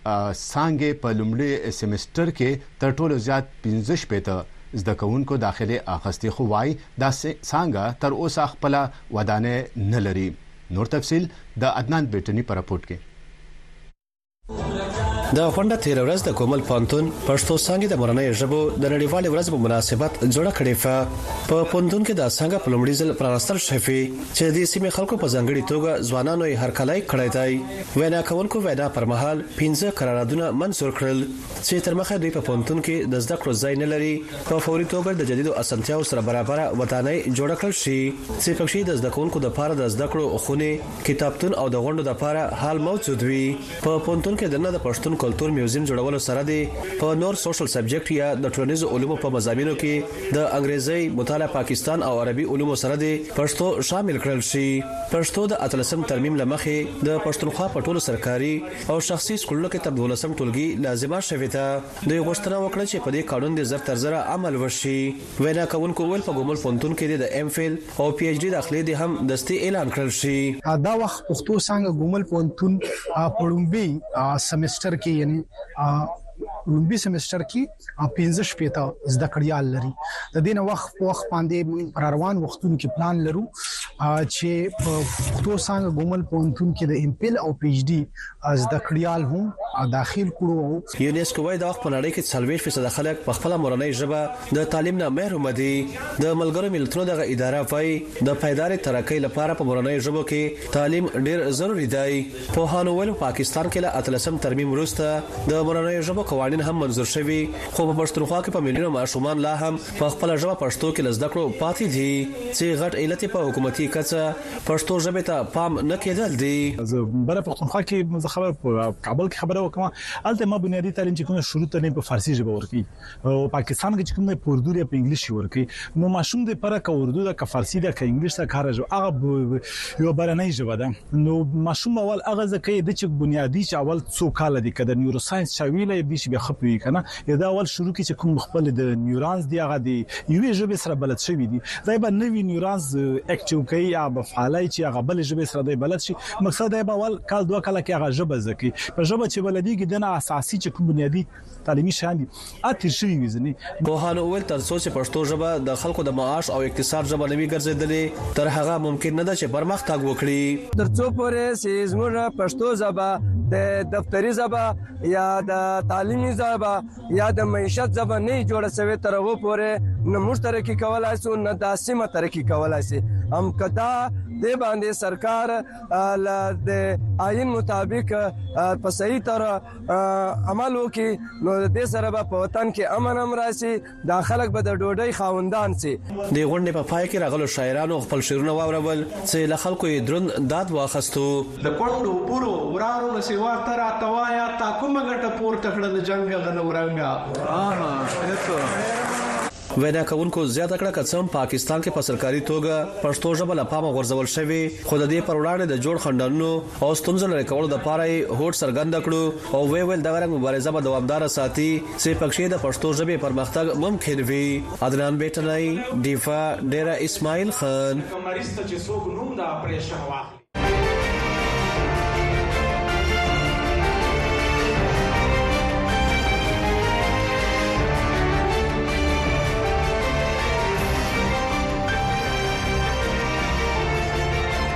[SPEAKER 2] څانګې په لومړي سیمسټر کې تر ټولو زیات پنځه شپېته زده کوونکو داخلې اخیستې خو وايي دا څانګه تر اوسه خپله ودانۍ نه لري. نور تفصیل د عدنان بېټني په رپورټ کې.
[SPEAKER 24] د غونډه تېره ورځ د کومل پوهنتون پښتو څانګې د مورنیو ژبو د نړیوالې ورځې په مناسبت جوړه کړېفه په پوهنتون کې دا څانګه په لومړي ځل پرانستل شوې. چې د دې سیمې خلکو په ځانګړي توګه ځوانانو یې هرکلی کړی دی. وینا کوونکو وینا پر مهال پنځه قرارادونه منظور کړل، چې تر مخه دوی په پوهنتون کې د زده کړو ځای نه لري، په فوري توګه د جدیدو اسانتیاوو سره برابره ودانۍ جوړه کړل شي، چې پکښې د زده کوونکو دپاره د زده کړو خونې، کتابتون او د غونډو دپاره هال موجود وي. په پوهنتون کې دننه د پښتون کلتور میوزیم جوړولو سره دې په نور سوشل سبجیکټ یا د ټولنیزو علومو په مضامینو کې د انګریزۍ، مطالعه پاکستان او عربي علومو سره دې پښتو شامل کړل شي. پښتو د اتلسم ترمیم له مخې د پښتونخوا په ټولو سرکاري او شخصي سکولونو کې تر دولسم ټولګي لازمه شوې ده. دوی غوښتنه وکړه چې په دې قانون دې زر تر زره عمل وشي. وینا کوونکو وویل، په ګومل پوهنتون کې دې د ایم فیل، خو پي ايچ ډي داخلې دې هم دستي اعلان کړل شي.
[SPEAKER 25] دا وخت پښتو څانګه ګومل پوهنتون په ړومبي سمسټر کې يعنې
[SPEAKER 26] ړومبي سمسټر کې پنځه شپېته زده کړيال لري د دې نه وخت په وخت باندې مونږ په راروان وختونو کې پلان لرو چې په پښتو څانګه ګومل پوهنتون کې د ايم پيل او پي ايچ ډي زدکړیال هم داخل کړو او
[SPEAKER 24] یونیسکو وایي د وخت په نړۍ کې 40% خلک په خپل مورنۍ ژبه د تعلیم نه محروم دي د ملګرو ملتونو دغه اداره وایي د پایدارې ترقۍ لپاره په مورنۍ ژبو کې تعلیم ډیر ضروری دی په هانو ویل پاکستان کې له اتلسم ترمیم وروسته د مورنۍ ژبو قوانین هم منزور شوي خو په پښتونخوا کې په ملیونو ماشومان لا هم په خپل ژبه پښتو کې لزده کړو پاتې دي چې غټ علت په حکومتي کچه پښتو ژبې ته پام نه کېدل دي.
[SPEAKER 27] زه بره پښتونخوا کې زه خبر په کابل کې خبره وکم الته ما بنیادی تعلیم چې کوم شروع ته نه په فارسی ژبه ورکی او پاکستان کې چې کوم نه په اردو یا په انګلیش ورکی نو ماشوم دې پر کا اردو دا کا فارسی دا کا انګلیش دا کار جو هغه یو برنۍ ژبه ده نو ماشوم اول هغه ځکه د چې بنیادی چې اول څو کال دي کده نیورو ساينس چا ویلې دي چې بیا خپوي کنه د دا اول شروع کې چې کوم خپل د نیورانز دی هغه دی یوې ژبې سره بلد شوی دی دا به نوی نیورانز اکټیو کوي یا به فعالای چې هغه بل ژبې سره دی بلد شي مقصد دی به اول کال دوه کال کې هغه ژبه زکی په ژبه چې بلدیږي د اساسي چې کوم بنیادی تعلیمي شان دي اتیر شوی وي
[SPEAKER 24] ځنی په هانو اول تر څو چې پښتو ژبه د خلکو د معاش او اقتصاد ژبه نوي ګرځیدلې تر هغه ممکن نه ده چې پرمختګ وکړي
[SPEAKER 28] تر څو پورې چې زموږ پښتو ژبه د دفتري ژبه یا د تعلیمي ځابه یا د معیشت ځابه نه جوړه سوي تر هغه پورې نه موږ ترقی کولای شو نه د سیمه ترقی کولای شي هم کدا د باندې سرکار ل د آئین مطابق په صحیح تر عمل وکي نو د سره په وطن کې امن هم راشي دا خلک به د ډوډۍ خاوندان سي.
[SPEAKER 24] د غونډې په پای کې راغلو شاعرانو خپل شعرونه واورول چې له خلکو یې دروند داد واخستو.
[SPEAKER 29] د کونډو، پورو، ورانو نه سوا ته راته وایه تا کومه ګټه پورته کړه له جنګه غنه
[SPEAKER 24] ورنګه. وینا کوونکو زیاته کړه، که څه هم پاکستان کې په سرکاري توګه پښتو ژبه له پامه غورځول شوې، خو د دې پر وړاندې د جوړ خنډانونو، او ستونزو لرې کولو دپاره يې هوډ څرګند کړو او ويې ويل دغه رنګ مبارزه به دوامداره ساتي چې پکښې د پښتو ژبې پرمختګ ممکن وي. عدنان بېټنی، ډيفه، ډېره اسماعيل خان.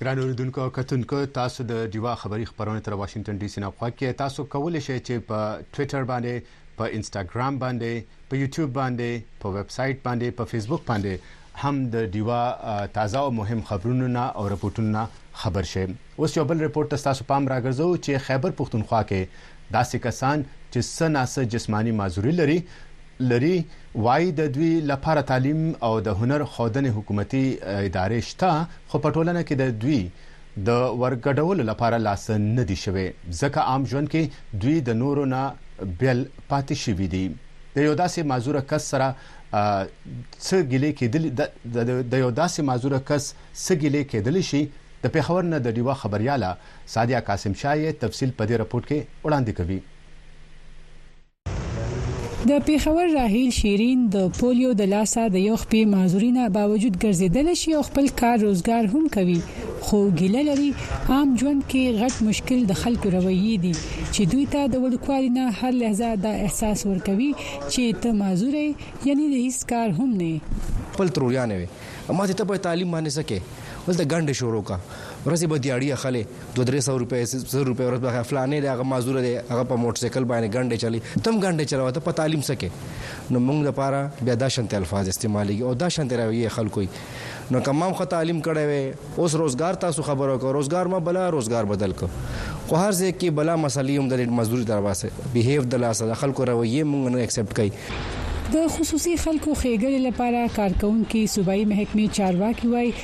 [SPEAKER 2] ګران اوریدونکو او کتونکو تاسو د دیوا خبری خبرونه تر واشنگټن ډي سي نه خوښ کې تاسو کولی شئ چې په ټوئیټر باندې په انستګرام باندې په یوټیوب باندې په ویب سایټ باندې په فیسبوک باندې هم د دیوا تازه او مهم خبرونو نه او رپورټونو خبر شئ اوس یو بل رپورټ ته تاسو پام راګرځو چې خیبر پښتونخوا کې داسې کسان چې سناسه جسمانی معذوری لري لري، وايي د دوی له پاره تعلیم او د هنر ښودنې حکومتي ادارې شته، خو په ټولنه کې د دوی د ورګډولو له پاره لا څه نه دي شوي، ځکه عام ژوند کې دوی د نورو نه بېل پاتې شوي دي. د یو داسې معذوره کس سره څه ګیلې کېدلی د یو داسې معذوره کس څه ګیلې کېدلی شي؟ د پېښور نه د ډیوه خبریاله سعدیه قاسم شاه یې تفصیل په دې رپوټ کې وړاندې کوي.
[SPEAKER 25] د پیښور راهیل شیرین د پولیو د لاسه د یو خپې معذورینه باوجود ګرځیدل شي او خپل کار روزګار هم کوي خو ګیله لري عام ژوند کې غټ مشکل د خلکو رویې دي چې دوی ته د وړوکوالي نه هر لحظه دا احساس ورکوي چې ته معذور یعنی د هیڅ کار هم نه
[SPEAKER 30] خپل تروریانه وي ماته ته په تعلیم باندې څه کې ولته ګنډې شروع کا ورځې به دیاړي اخلې دوه درې سوه روپۍ زر روپۍ ورځ بخه فلانې دی هغه معذور دی هغه په موټرسایکل باندې ګنډې چلی تم ګنډې چلوه ته په تعلیم څه کې نو موږ لپاره بیا دا شانتې الفاظ استعمالیږي او دا شانتې رویې خلکو نو که مام خو تعلیم کړی وی اوس روزګار تاسو خبرو کو روزګار ما بلا روزګار بدل کو خو هر ځای کې بلا مسلې هم د مزدوري تر واسه بیهیو د لاسه د خلکو رویې موږ نه اکسپټ کوي
[SPEAKER 25] د خصوصي خلکو ښېګړې لپاره کارکونکي صوبایي محکمې چارواکي وایي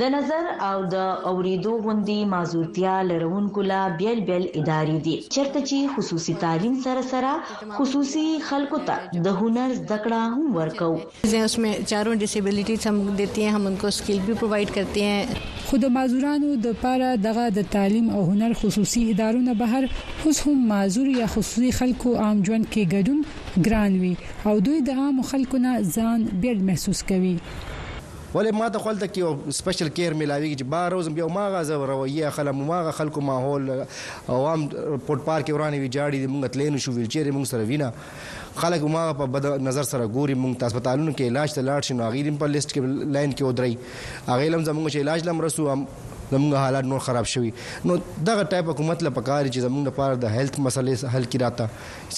[SPEAKER 25] د
[SPEAKER 31] نظر او د اورېدو غوندي معذورتيا لروونکو له بېل بېل ادارې دي، چرته چي خصوصي تعليم سره سره خصوصي خلکو ته د هنر زده کړه هم ورکوو.
[SPEAKER 32] ځينې اس مې چارون ډيسيبليټيز هم ديتي هې هم ان کو سکيل بي
[SPEAKER 25] پرووايډ کرتي هې. خو د معذورانو د پاره دغه د تعليم او هنر خصوصي ادارو نه بهر اوس هم معذور يا خصوصي خلکو عام ژوند کښې ګډون ګران وي او دوي د عامو خلکو نه ځان بېل محسوس کوي.
[SPEAKER 30] ولې ماته خو هلته کې یوه سپیشل کیر میلاویږي چې بهر وځم بیا هماغه زه رویه اخلم هماغه خلکو ماحول عوام پټ پار کې ورانې ویجاړې دي موږ تللی نشو ویلچیر یې موږ سره وینه خلک هماغه په بد نظر سره ګوري موږ ته هسپتالونو کې علاج ته لاړ شي نو هغوی هم په لیست کې لاین کې ودرئ هغوی له هم زموږ چې علاج له هم رسو هم زموږ حالات نور خراب شوي نو دغه ټایپ حکومت له پکار چې زموږ لپاره د هیلت مسلې حل کړي راته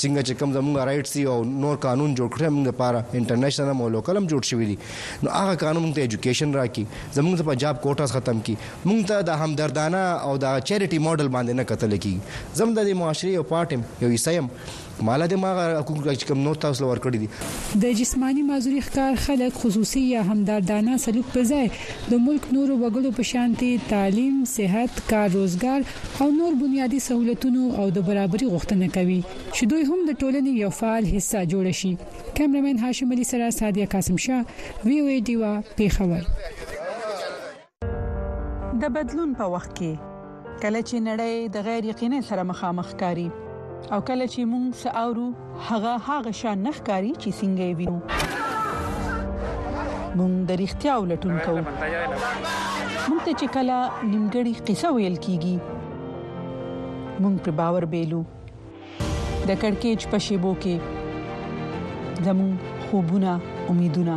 [SPEAKER 30] څنګه چې کوم زمونږ رائټس دي او نور قانون جوړ کړی موږ لپاره انټرنیشنل هم او لوکل هم جوړ شوی دي نو هغه قانون موږ ته ایجوکیشن راکړي زمونږ ته پنجاب کوټاس ختم کړي موږ ته د همدردانه او د چیریټي ماډل باندې نه کتل کیږي زم د معاشري یو پارټم یو عیسایم مالا د ماغه حقوق چې کوم نور تاسو لور کړی دي
[SPEAKER 25] د جسمانی معذوری ښکار خلک خصوصي یا همدردانه سلوک په ځای د ملک نورو وګړو په شانتي تعلیم صحت کار روزګار او نور بنیادي سهولتونو او د برابري غوښتنه کوي چې دوی هم د ټولنې یو فعال حصه جوړ شي کیمرمن هاشم علي سره سادیا قاسم شاه وی او ای ډیوا پیښور
[SPEAKER 33] د بدلون په وخت کې کله چې نړۍ د غیر یقیني سره مخامخ کاری او کله چې موږ ساورو هغه هغه شان نه ښکاري چې څنګه یې وینو مونږ د رښتیا ولټون کوو مونږ ته چې کله نیمګړی قصه ویل کیږي مونږ په باور بیلو د کڑکېچ په شیبو کې زمون خوبونه امیدونه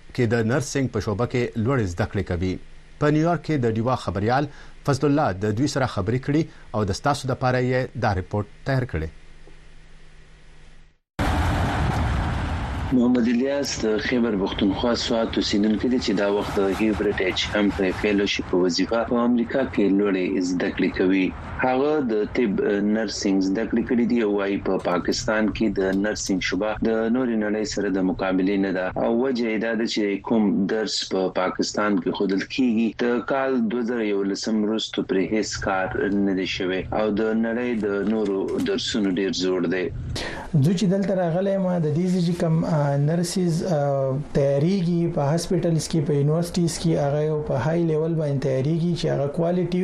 [SPEAKER 33] کې د
[SPEAKER 2] نرسنګ په شعبه کې لوړې زده کړې کوي. په نیویارک کې د ډیوا خبریال فضل الله د دوی سره خبرې کړي او د ستاسو لپاره یې دا رپورټ تیار کړی.
[SPEAKER 34] محمد الیاس د خېبر پښتونخوا سوات اوسېدونکی دی چې دا وخت د هیوبرټ اېچ هم په فیلوشیپ په وظیفه په امریکا کې لوړې زده کړې کوي. هغه د طب، نرسنګ، زده کړې کړې دي او وايي، په پاکستان کې د نرسنګ شعبه د نورې نړۍ سره د مقابلې نه ده او وجه یې دا ده چې کوم درس په پاکستان کې ښودل کېږي، د کال دوه زره یولسم وروسته پرې هېڅ کار نه دی شوی او د نړۍ د نورو درسونو ډېر زوړ دی.
[SPEAKER 35] زه چې دلته راغلی یم، د دې ځای چې کوم نرسز تیارېږي په هاسپېټلز کې، په یونیورسټیز کې، هغه یو په های لیول باندې تیارېږي چې هغه کوالټي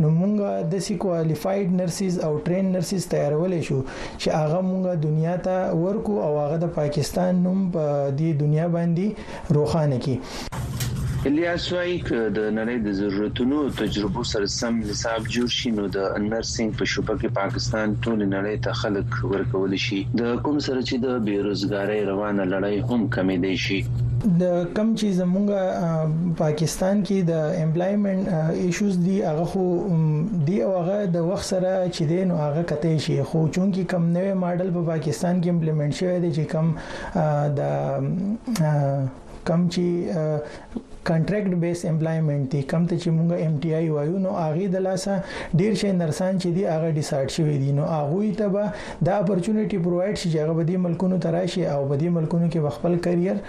[SPEAKER 35] نو مونږ دسی کوالیفاید نرسیز او ټرین نرسیز تیارولای شو چې هغه مونږ دنیا ته ورکو او هغه د پاکستان نوم په دې دنیا باندې روښانه کی.
[SPEAKER 34] الیاس وايي، که د نړۍ د ضرورتونو او تجربو سره سم نصاب جوړ شي، نو د نرسنګ په شعبه کې پاکستان ټولې نړۍ ته خلک ورکولی شي، د کوم سره چې د بې روزګارۍ روانه لړۍ هم کمېدای شي.
[SPEAKER 35] د کوم چې زمونږ پاکستان کې د امپلایمنټ ایشوز دی هغه خو دی او هغه د وخت سره چې دی نو هغه کته شي خو چونکی کم نوې ماډل په پاکستان کې امپلیمنٹ شوی دی چې کم د کم چې کنټراکټ بیس امپلایمنت دی کم ته چې موږ ایم ټی آی وایو نو هغه د لاسه ډیر شي نرسان چې دی هغه ډیسایډ شوی دی نو هغه ته به د اپورتونټی پروواید شي چې هغه به د ملکونو تراشي او په دې ملکونو کې خپل کریئر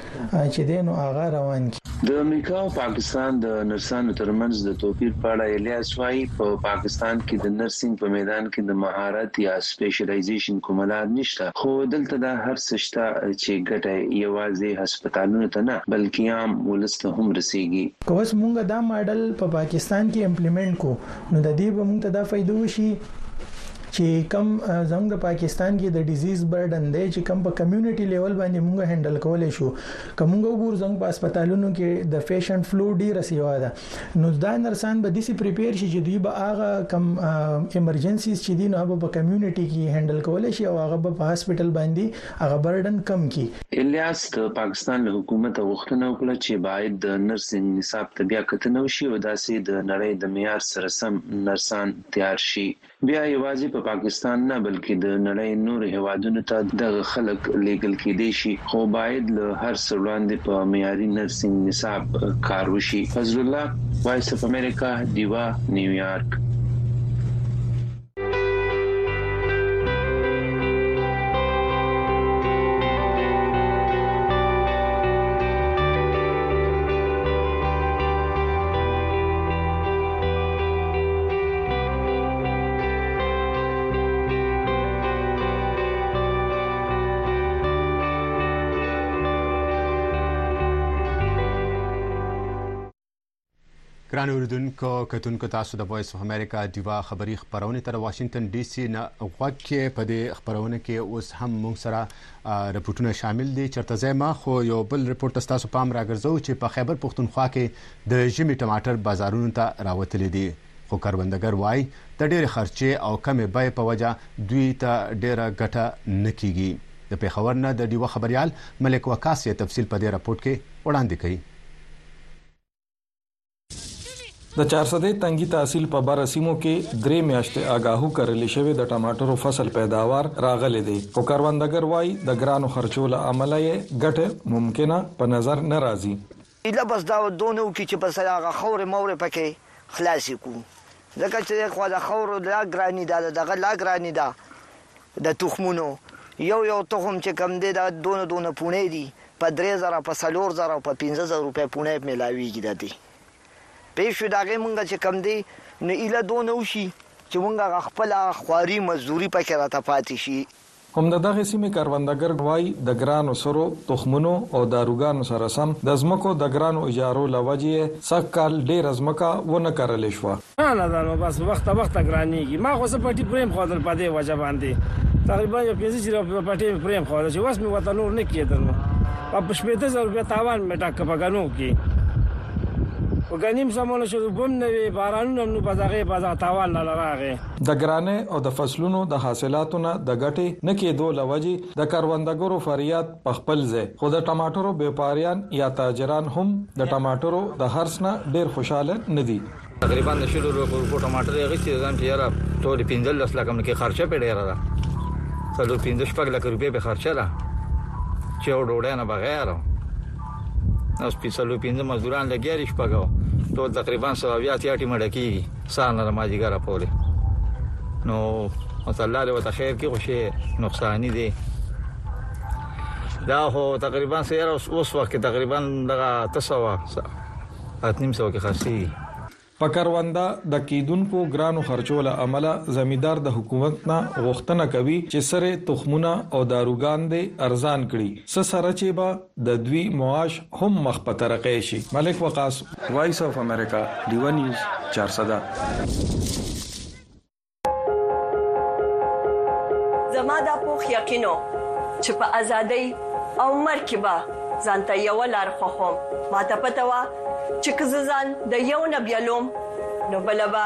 [SPEAKER 35] چې دی نو هغه روان کړي.
[SPEAKER 34] د امریکا او پاکستان د نرسانو ترمنځ د توپیر په اړه الیاس وايي، په پاکستان کې د نرسینګ په میدان کې د مهارت یا سپیشلایزیشن کومه لار نشته، خو دلته دا هر څه شته چې ګټه یې یوازې هسپتالونو ته نه، بلکې عام ولس ته هم رسېږي.
[SPEAKER 35] که اوس موږ دا ماډل په پاکستان کې امپلیمنټ کړو، نو د دې به موږ ته دا فایده وشي، چې کم زموږ د پاکستان کې د ډیزیز برډن دی چې کم په کمیونټي لیول باندې موږ هندل کولای شو کومګ وګور زموږ په هسپتالونو کې د فیشن فلو ډیره سیوا ده نو دا نرسان به دسی پریپیر شي چې دوی به هغه کم ایمرجنسیز چې دي نو هغه په کمیونټي کې هندل کولای شي او هغه په هسپتال باندې هغه برډن کم کی
[SPEAKER 34] الیاس د پاکستان له حکومت غوښتنه وکړه چې باید د نرسنګ نصاب ته بیا کتنه وشي او داسې د نړۍ د معیار سره سم نرسان تیار شي بیا یوازې په پاکستان نه بلکې د نړۍ نورو هېوادونو ته دغه خلک لېږل کېدای شي، خو باید له هر څه وړاندې په معیاري نرسنګ نصاب کار وشي. فضل الله، وایس اف امریکا، ډیوه، نیویارک.
[SPEAKER 2] ګران اوریدونکو کتونکو تاسو د وایس اف امریکا دیوا خبری خبرونه تر واشنگټن ډي سي نه غوږ کې په دې خبرونه کې اوس هم موږ سره رپورټونه شامل دي چرته زه ما خو یو بل رپورټ تاسو پام راګرځو چې په خیبر پښتونخوا کې د ژمي ټماټر بازارونو ته راوتلي دي خو کروندګر وايي، د ډېرې خرچې او کمې بیې په وجه دوی ته ډېره ګټه نه کېږي. د پېښور نه د ډیوه خبریال ملک وقاص یې تفصیل په دې رپوټ کې وړاندې کوي.
[SPEAKER 36] د چارسدې تنګي تحصیل په بره سیمو کې درې میاشتې اګاهو کرلې شوې د ټماټرو فصل پیداوار راغلې دې خو کروندګر وايي، د ګرانو خرچو له امله یې ګټه ممکنه په نظر نه
[SPEAKER 37] راځي. ایله بس دا دونه وکړي چې بس هغه خورې مورې پکې خلاصې کړو ځکه چې یو خوا د خورو لا ګراني ده د دغه لا ګراني ده د تخمونو یو یو تخم چې کم دی دا دونه دونه پوڼې دي په درې زره په څلور زره او په پنځه زره روپۍ پوڼې میلاویږي د دې پوه شو د هغې مونږ چې کم دی نو ایله دونه وشي چې مونږ هغه خپله خواري مزدوري پکې راته پاتې شي
[SPEAKER 36] هم د دغې سیمې کروندګر وايي، د ګرانو سرو، تخمونو او داروګانو سره سم د ځمکو د ګرانو اجارو له وجې یې سږ کال ډېره ځمکه و
[SPEAKER 38] نه کرلې شوه. ګرانه ده نو بس وخته وخته ګرانېږي. ما خو څه پټي پرېمښودل په دې وجه باندې تقریباً یو پنځه زره روپۍ پټی مې پرېمښوده چې وس مې ورته نور نه کېده نو په شپېته زره روپۍ تاوان مې ټک که په ګنو کې په ګني هم سمونه شوه اوبه هم نه وې بارانونه هم نه وو بس هغې بعد دغه تاوان راله راغی.
[SPEAKER 36] د ګرانۍ او د فصلونو د حاصلاتو نه د ګټې نه کېدو له وجې د کروندګرو فریاد په خپل ځای خو د ټماټرو بیوپاریان یا تاجران هم د ټماټرو د حرص نه ډېر خوشاله نه دي.
[SPEAKER 39] تقریباً د شلو روپو ټماټر یې اخیستي دي ځان چې یاره ټولې پنځلس لکه نو کې خرچه پرې ډېره ده څلور پنځه شپږ لکه روپۍ پرې خرچه ده چې او ډوډۍ نه بغیر او اوس پنځه څلور پنځه مزدوران لګیا دي شپږ او ټول تقریباً سوه اویا اتیا ټیمه ډکېږي. سهار نه ماجیګره پورې نو مصالحه له خیر کې خوشي نقصان دي دا هو تقریبا سیر اوس وخت تقریبا دغه تسوا اتنیم سو کې خاصي
[SPEAKER 36] په کرونده د کیدونکو ګرانو خرچو له امله زمیدار د حکومت نه غوښتنه کوي چې سره تخمونه او داروګان دې ارزان کړي سره چې به د دوی معاش هم مخ په ترقۍ شي ملک وقاص وایس اف امریکا ډیوه نیوز چارسده
[SPEAKER 40] زما دا پوخ یقینو چې په ازادۍ او مرګ کې به ځانته یو لار خوخم ما ته پته و چې که ځان د یو نبیلوم نو بلبا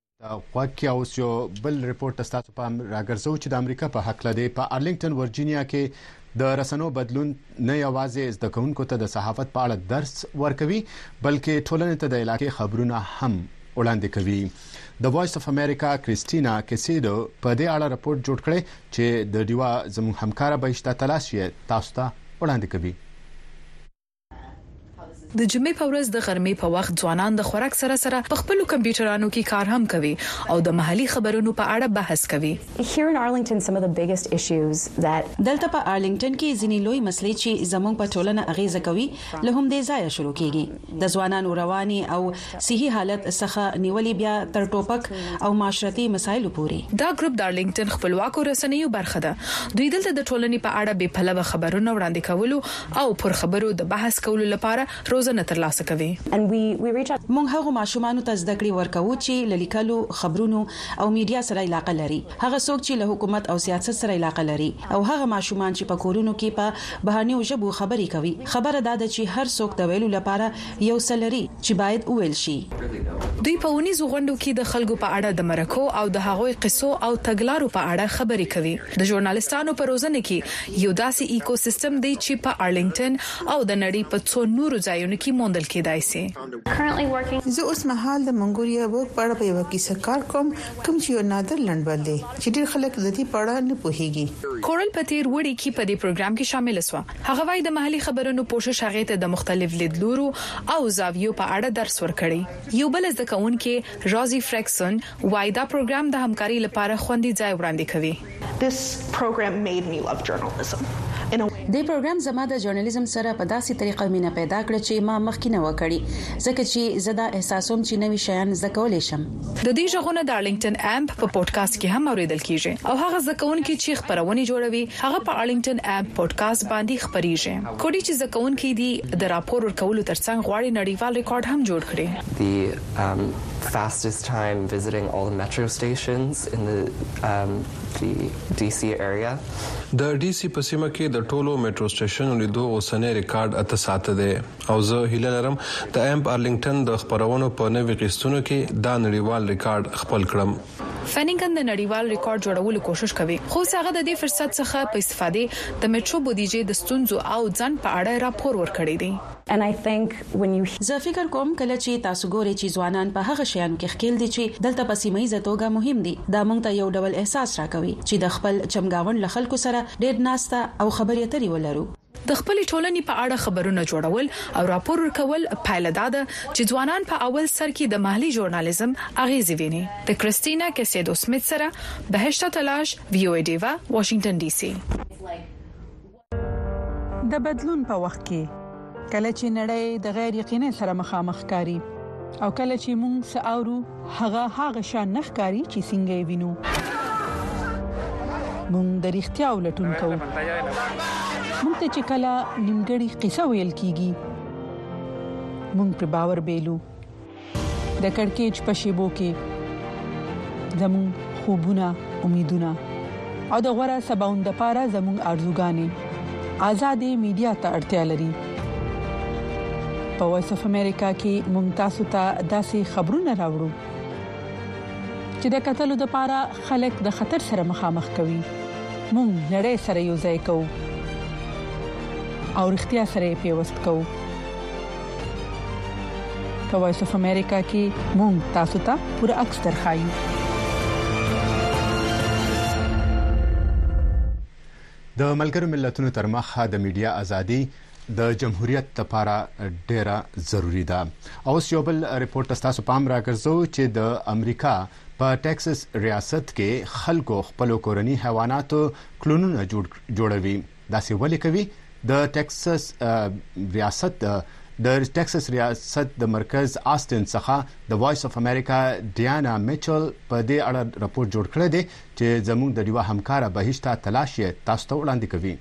[SPEAKER 33] غوږ کې
[SPEAKER 2] اوس یو بل رپورت ته ستاسو پام راګرځو چې د امریکا په حق لدی په ارلنګټن ورجینیا کې د رسنو بدلون نه یوازې زده کوونکو ته د صحافت په اړه درس ورکوي بلکې ټولنې ته د علاقې خبرونه هم وړاندې کوي د وایس اف امریکا کریستینا کیسیدو په دې اړه رپورت جوړ کړي چې د ډیوا زموږ همکار بهشته تلاش یې تاسو ته وړاندې کوي
[SPEAKER 41] د جمعې په ورځ د غرمې په وخت ځوانان د خوراک سره سره په خپلو کمپیوټرانو کې کار هم کوي او د محلي خبرونو په اړه بحث کوي.
[SPEAKER 42] دلته په ارلینګټن کې ځینې لویې مسلې چې زموږ په ټولنه اغېزه کوي له همدې ځایه شروع کېږي. د ځوانانو رواني او صحي حالت څخه نیولي بیا تر ټوپک او معاشرتي مسایلو پورې.
[SPEAKER 41] دا ګروپ د ارلینګټن خپلواکو رسنیو برخه ده. دوی دلته د ټولنې په اړه بې پلوه خبرونه وړاندې کولو او پر خبرو د بحث کولو لپاره روزنه ترلاسه کوي.
[SPEAKER 42] موږ هغو ماشومانو ته زده کړې ورکوو چې له لیکلو، خبرونو او میډیا سره علاقه لري، هغه څوک چې له حکومت او سیاست سره علاقه لري او هغه ماشومان چې په کورونو کې په بهرنیو ژبو خبرې کوي. خبره دا ده چې هر څوک د ویلو لپاره یو څه لري چې باید وویل شي.
[SPEAKER 41] دوی په اونیزو غونډو کې د خلکو په اړه د مرکو او د هغوی قصو او تګلارو په اړه خبرې کوي. د ژورنالیستانو په روزنه کې یو داسې ایکو سیستم دی چې په ارلینګټن او د نړۍ په څو نورو ځایونو کې موندل کیدای شي.
[SPEAKER 43] زه اوس مهال د منګوریا ووک په اړه په یوه کیسه کار کوم، کوم چې یو نادر لنډبل دی چې ډیر خلک د دې په اړه نه پوهیږي.
[SPEAKER 41] کورل په تیر اوړي کې په دې پروګرام کې شامله شوه. هغه وايي، د محلي خبرونو پوشش هغې ته د مختلف لیدلورو او زاویو په اړه درس ورکړی. یو بل زده کوونکې رازي فریکسون وايي، دا پروګرام د همکارۍ لپاره خوندي ځای وړاندې کوي.
[SPEAKER 42] دې پروګرام زما د ژورنالیزم سره په داسې طریقه مینه پیدا کړه چې ما مخکې نه وه کړې، ځکه چې زه دا احساسوم چې نوي شیان زده کولی شم.
[SPEAKER 41] د دې ږغونه د ارلنګټن امپ په پوډکاسټ کې هم اورېدل کېږي او هغه زده کوونکي چې خپرونې جوړوي هغه په ارلنګټن امپ پوډکاسټ باندې خپرېږي. کوډي چې زده کوونکی دي د راپور ورکولو تر څنګ غواړي نړیوال ریکارډ هم جوړ کړي.
[SPEAKER 44] The fastest time visiting all the metro stations in the the DC area.
[SPEAKER 45] د DC په سیمه کې د ټولو مټرو سټیشنو لیدو اوسنی ریکارډ اته ساعته دی. او زه هیله لرم د امپ ارلینګټن د خپرونو په نوي قسطونو کې دا نړیوال ریکارډ خپل کړم.
[SPEAKER 41] فنیګن د نړیوال ریکارډ جوړولو کوشش کوي، خو اوس هغه د دې فرصت څخه په استفادې د مټرو بودیجې د ستونزو او ځنډ په اړه راپور ورکړی دی.
[SPEAKER 42] زه فکر کوم کله چې تاسو ګورئ چې ځوانان په هغه شیانو کې ښکیل دي چې دلته په سیمه ییزه توګه مهم دي، دا موږ ته یو ډول احساس راکوي چې د خپل چمګاونډ له خلکو سره ډیر ناسته او خبرې اترې ولرو.
[SPEAKER 41] د خپلې ټولنې په اړه خبرونه جوړول او راپور ورکول، پایله دا ده چې ځوانان په اول سر کې د محلي ژورنالیزم اغېزې ویني. د کریستینا کیسیدو سمیت سره بهشته تلاش، وي او ای ډیوه، واشنګټن ډي سي.
[SPEAKER 33] د بدلون په وخت کې، کله چې نړۍ د غیر یقینۍ سره مخامخ ښکاري او کله چې موږ څه اورو، هغه هغه شان نه ښکاري چې څنګه یې وینو مونږ د رښتیا ولټون کوو مونږ ته چې کله نیمګړی قصه ویل کیږي مونږ پر باور بیلو د کڑکېچ په شیبو کې زمون خوبونه امیدونه او د غوړه سباوند لپاره زمون ارزوګانې آزادې میډیا ته اړتیا لري په وایس اف امریکا کې ممتاز ته داسې خبرونه راوړو چې د قتل لپاره خلک د خطر سره مخامخ کوي مونږ نړۍ سره یو ځای کوو او اړتیا سره پیوست کوو په وایس اف امریکا کې مونږ تاسو ته پوره عکس درخایو
[SPEAKER 2] د ملګرو ملتونو تر مخ د میډیا ازادي د جمهوریت لپاره ډیره ضروري ده. اوس یو بل رپورټ ته ستاسو پام راګرځو چې د امریکا په ټکسس ریاست کې خلکو خپلو کورني حیواناتو کلونونه جوړوي. داسې ولې کوي؟ د ټکسس ریاست د ټکسس ریاست د مرکز آستن څخه د وایس اف امریکا ډیانا میچل په دې اړه رپورټ جوړ کړی دی چې زموږ د ډیوه همکاره بهشته تلاش یې تاسو ته وړاندې کوي.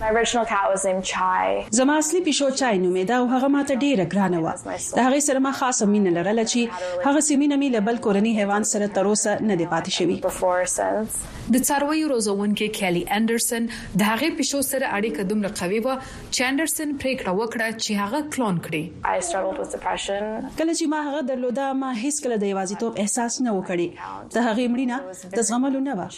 [SPEAKER 46] My original cat was named Chai.
[SPEAKER 42] زما اصلي پیشو چای نومېده او هغه ما ته ډېره ګرانه وه. د هغې سره ما خاصه مینه لرله چې هغسې مینه مې له بل کورني حیوان سره تر اوسه نه دی پاتې شوی.
[SPEAKER 41] د څارویو روزوونکې کیلي انډرسن د هغې پیشو سره اړیکه دومره قوي وه چې انډرسن پرېکړه وکړه چې هغه کلون کړي.
[SPEAKER 46] I struggled with depression.
[SPEAKER 42] کله چې ما هغه درلوده، ما هېڅکله د یوازیتوب احساس نه و کړی. د هغې مړینه د زغملو نه وه.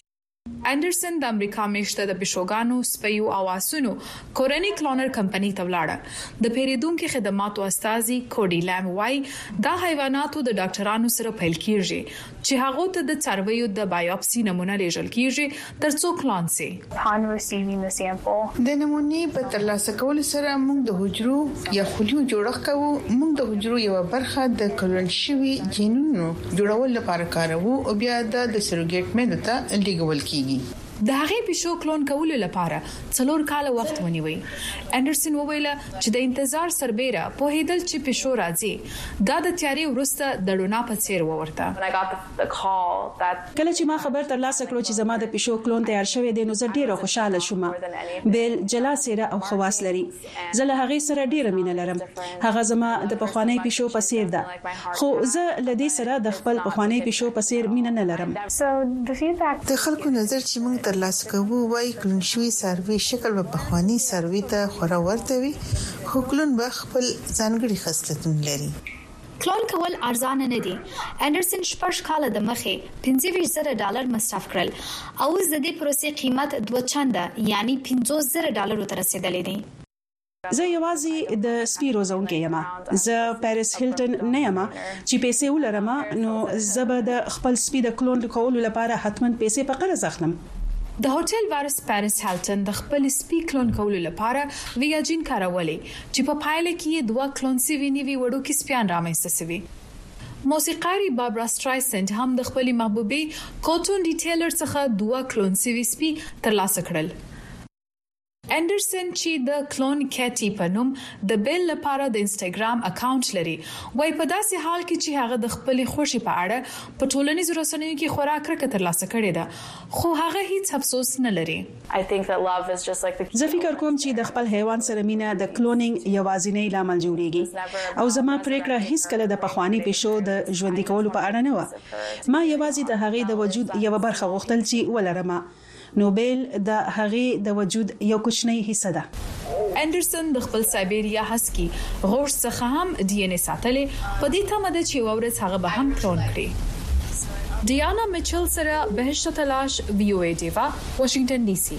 [SPEAKER 41] انډرسن د امریکا مېشته د پیشوګانو، سپیو او آسونو کورنۍ کلونر کمپنۍ ته ولاړه. د پېرېدونکي خدماتو استازي کوډي لنګ وايي، دا حیواناتو د ډاکټرانو سره پیل کېږي، چې هغو ته د څارویو د بایوپسي نمونه لېږل کېږي تر څو کلون شي.
[SPEAKER 46] Upon receiving the sample.
[SPEAKER 43] د نمونې په ترلاسه کولو سره موږ د حجرو یا خلیو جوړښت کوو، موږ د حجرو یوه برخه د کلون شوي جینونو جوړولو لپاره کاروو او بیا دا د سروګېټ میندو ته لېږول کېږي.
[SPEAKER 41] د هغې پیشو کلون کولو لپاره څلور کاله وخت ونیوی. انډرسن وویل. چې د انتظار سربېره پوهېدل چې پیشو راځي، دا د تیارې وروسته د ړونا په
[SPEAKER 46] څېر وه ورته.
[SPEAKER 42] کله چې ما خبر ترلاسه کړو چې زما د پیشو کلون تیار شوی دی، نو زه ډېره خوشاله شوم. بیل جلا څېره او خواص لري. زه له هغې سره ډېره مینه لرم. هغه زما د پخوانۍ پیشو په څېر ده. خو زه له دې سره د خپل پخوانۍ پیشو په څېر مینه نه لرم.
[SPEAKER 43] د خلکو نظر چې موږ ترلاسه کوو وايي کلون شوي څاروي شکل به پخواني څاروي ته خورا ورته وي، خو کلون به خپل ځانګړي خصلتون لري.
[SPEAKER 47] کلون کول ارزانه نه دي، انډرسن شپږ کاله د مخې پنځه ویشت زره ډالر مصرف کړل او اوس د دې پروسې قیمت دوه چنده یعني پنځوس زره ډالرو ته رسېدلی دی.
[SPEAKER 42] زه یوازې د سپي روزونکی یم زه پاریس هیلټن نه یم چې پیسې ولرم نو زه به د خپل سپي د کلون کولو لپاره حتما پیسې په قرض اخلم
[SPEAKER 41] د هوټل وارث پاریس هیلټن د خپل سپي کلون کولو لپاره ویاجین کارولې چې په پایله کې یې دوه کلون سوي نیوي وړوکي سپیان رامنځته سوي موسیقاری بابرا سټرایسنډ هم د خپل محبوبې کوټون ډیټیلر څخه دوه کلون سوي سپي ترلاسه کړل انډرسن چی د کلون کیټی په نوم د بیل لپاره د انسټاګرام اکاونټ لري وایي په داسې حال کې چې هغه د خپلې خوښې په اړه په ټولنیزو رسنیو کې خورا کرکه ترلاسه کړې ده خو هغه هیڅ افسوس نه لري.
[SPEAKER 42] زه فکر کوم چې د خپل حیوان سره مینه د کلونینګ یوازینی لامل جوړیږي او زما پریکړه هیڅکله د پخواني پیشو د ژوندي کولو په اړه نه وه ما یوازې د هغې د وجود یوه برخه غوښتل چې ولرم نوبیل د هغې د وجود یو کوچنۍ حصه ده.
[SPEAKER 41] اندرسون د خپل سایبیریا هسکي غوښ څخه هم ډي این اې ساتلی، په دې تمه ده چې یوه ورځ هغه به هم کلون کړي. ډیانا میچل سره بهشته تلاش، وي او ای ډیوه، واشنګټن ډي سي.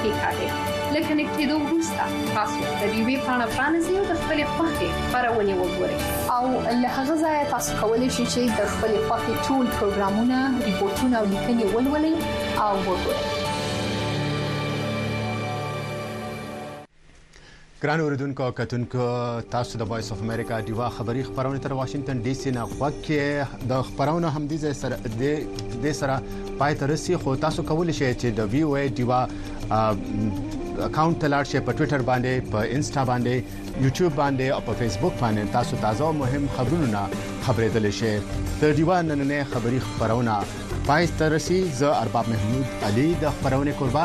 [SPEAKER 48] کې کاږي لکه نکټېدو وروسته تاسو د دې وی پاڼه فرانسې او د خپل خوښې خبرونه وګورئ او له هغه ځای تاسو کولی شئ چې د خپل خوښې ټول پروګرامونه ریپورتونه او لیکنې ولولئ او وګورئ
[SPEAKER 2] ګران اوریدونکو او کتونکو تاسو د وایس اف امریکا دیوا خبری خبرونه تر واشنگټن ډي سي نه خوکه د خبرونه هم دي سره د سره پای تر سي خو تاسو کولی شئ چې د وی او ای دیوا اکاونټ ته لاړ شئ په ټوئیټر باندې په انسټا باندې یوټیوب باندې او په فیسبوک باندې تاسو تازه او مهم خبرونه خبرېدل شئ د دیوا نننې خبری خبرونه پای تر سي زه ارباب محمود علي د خبرونه قربا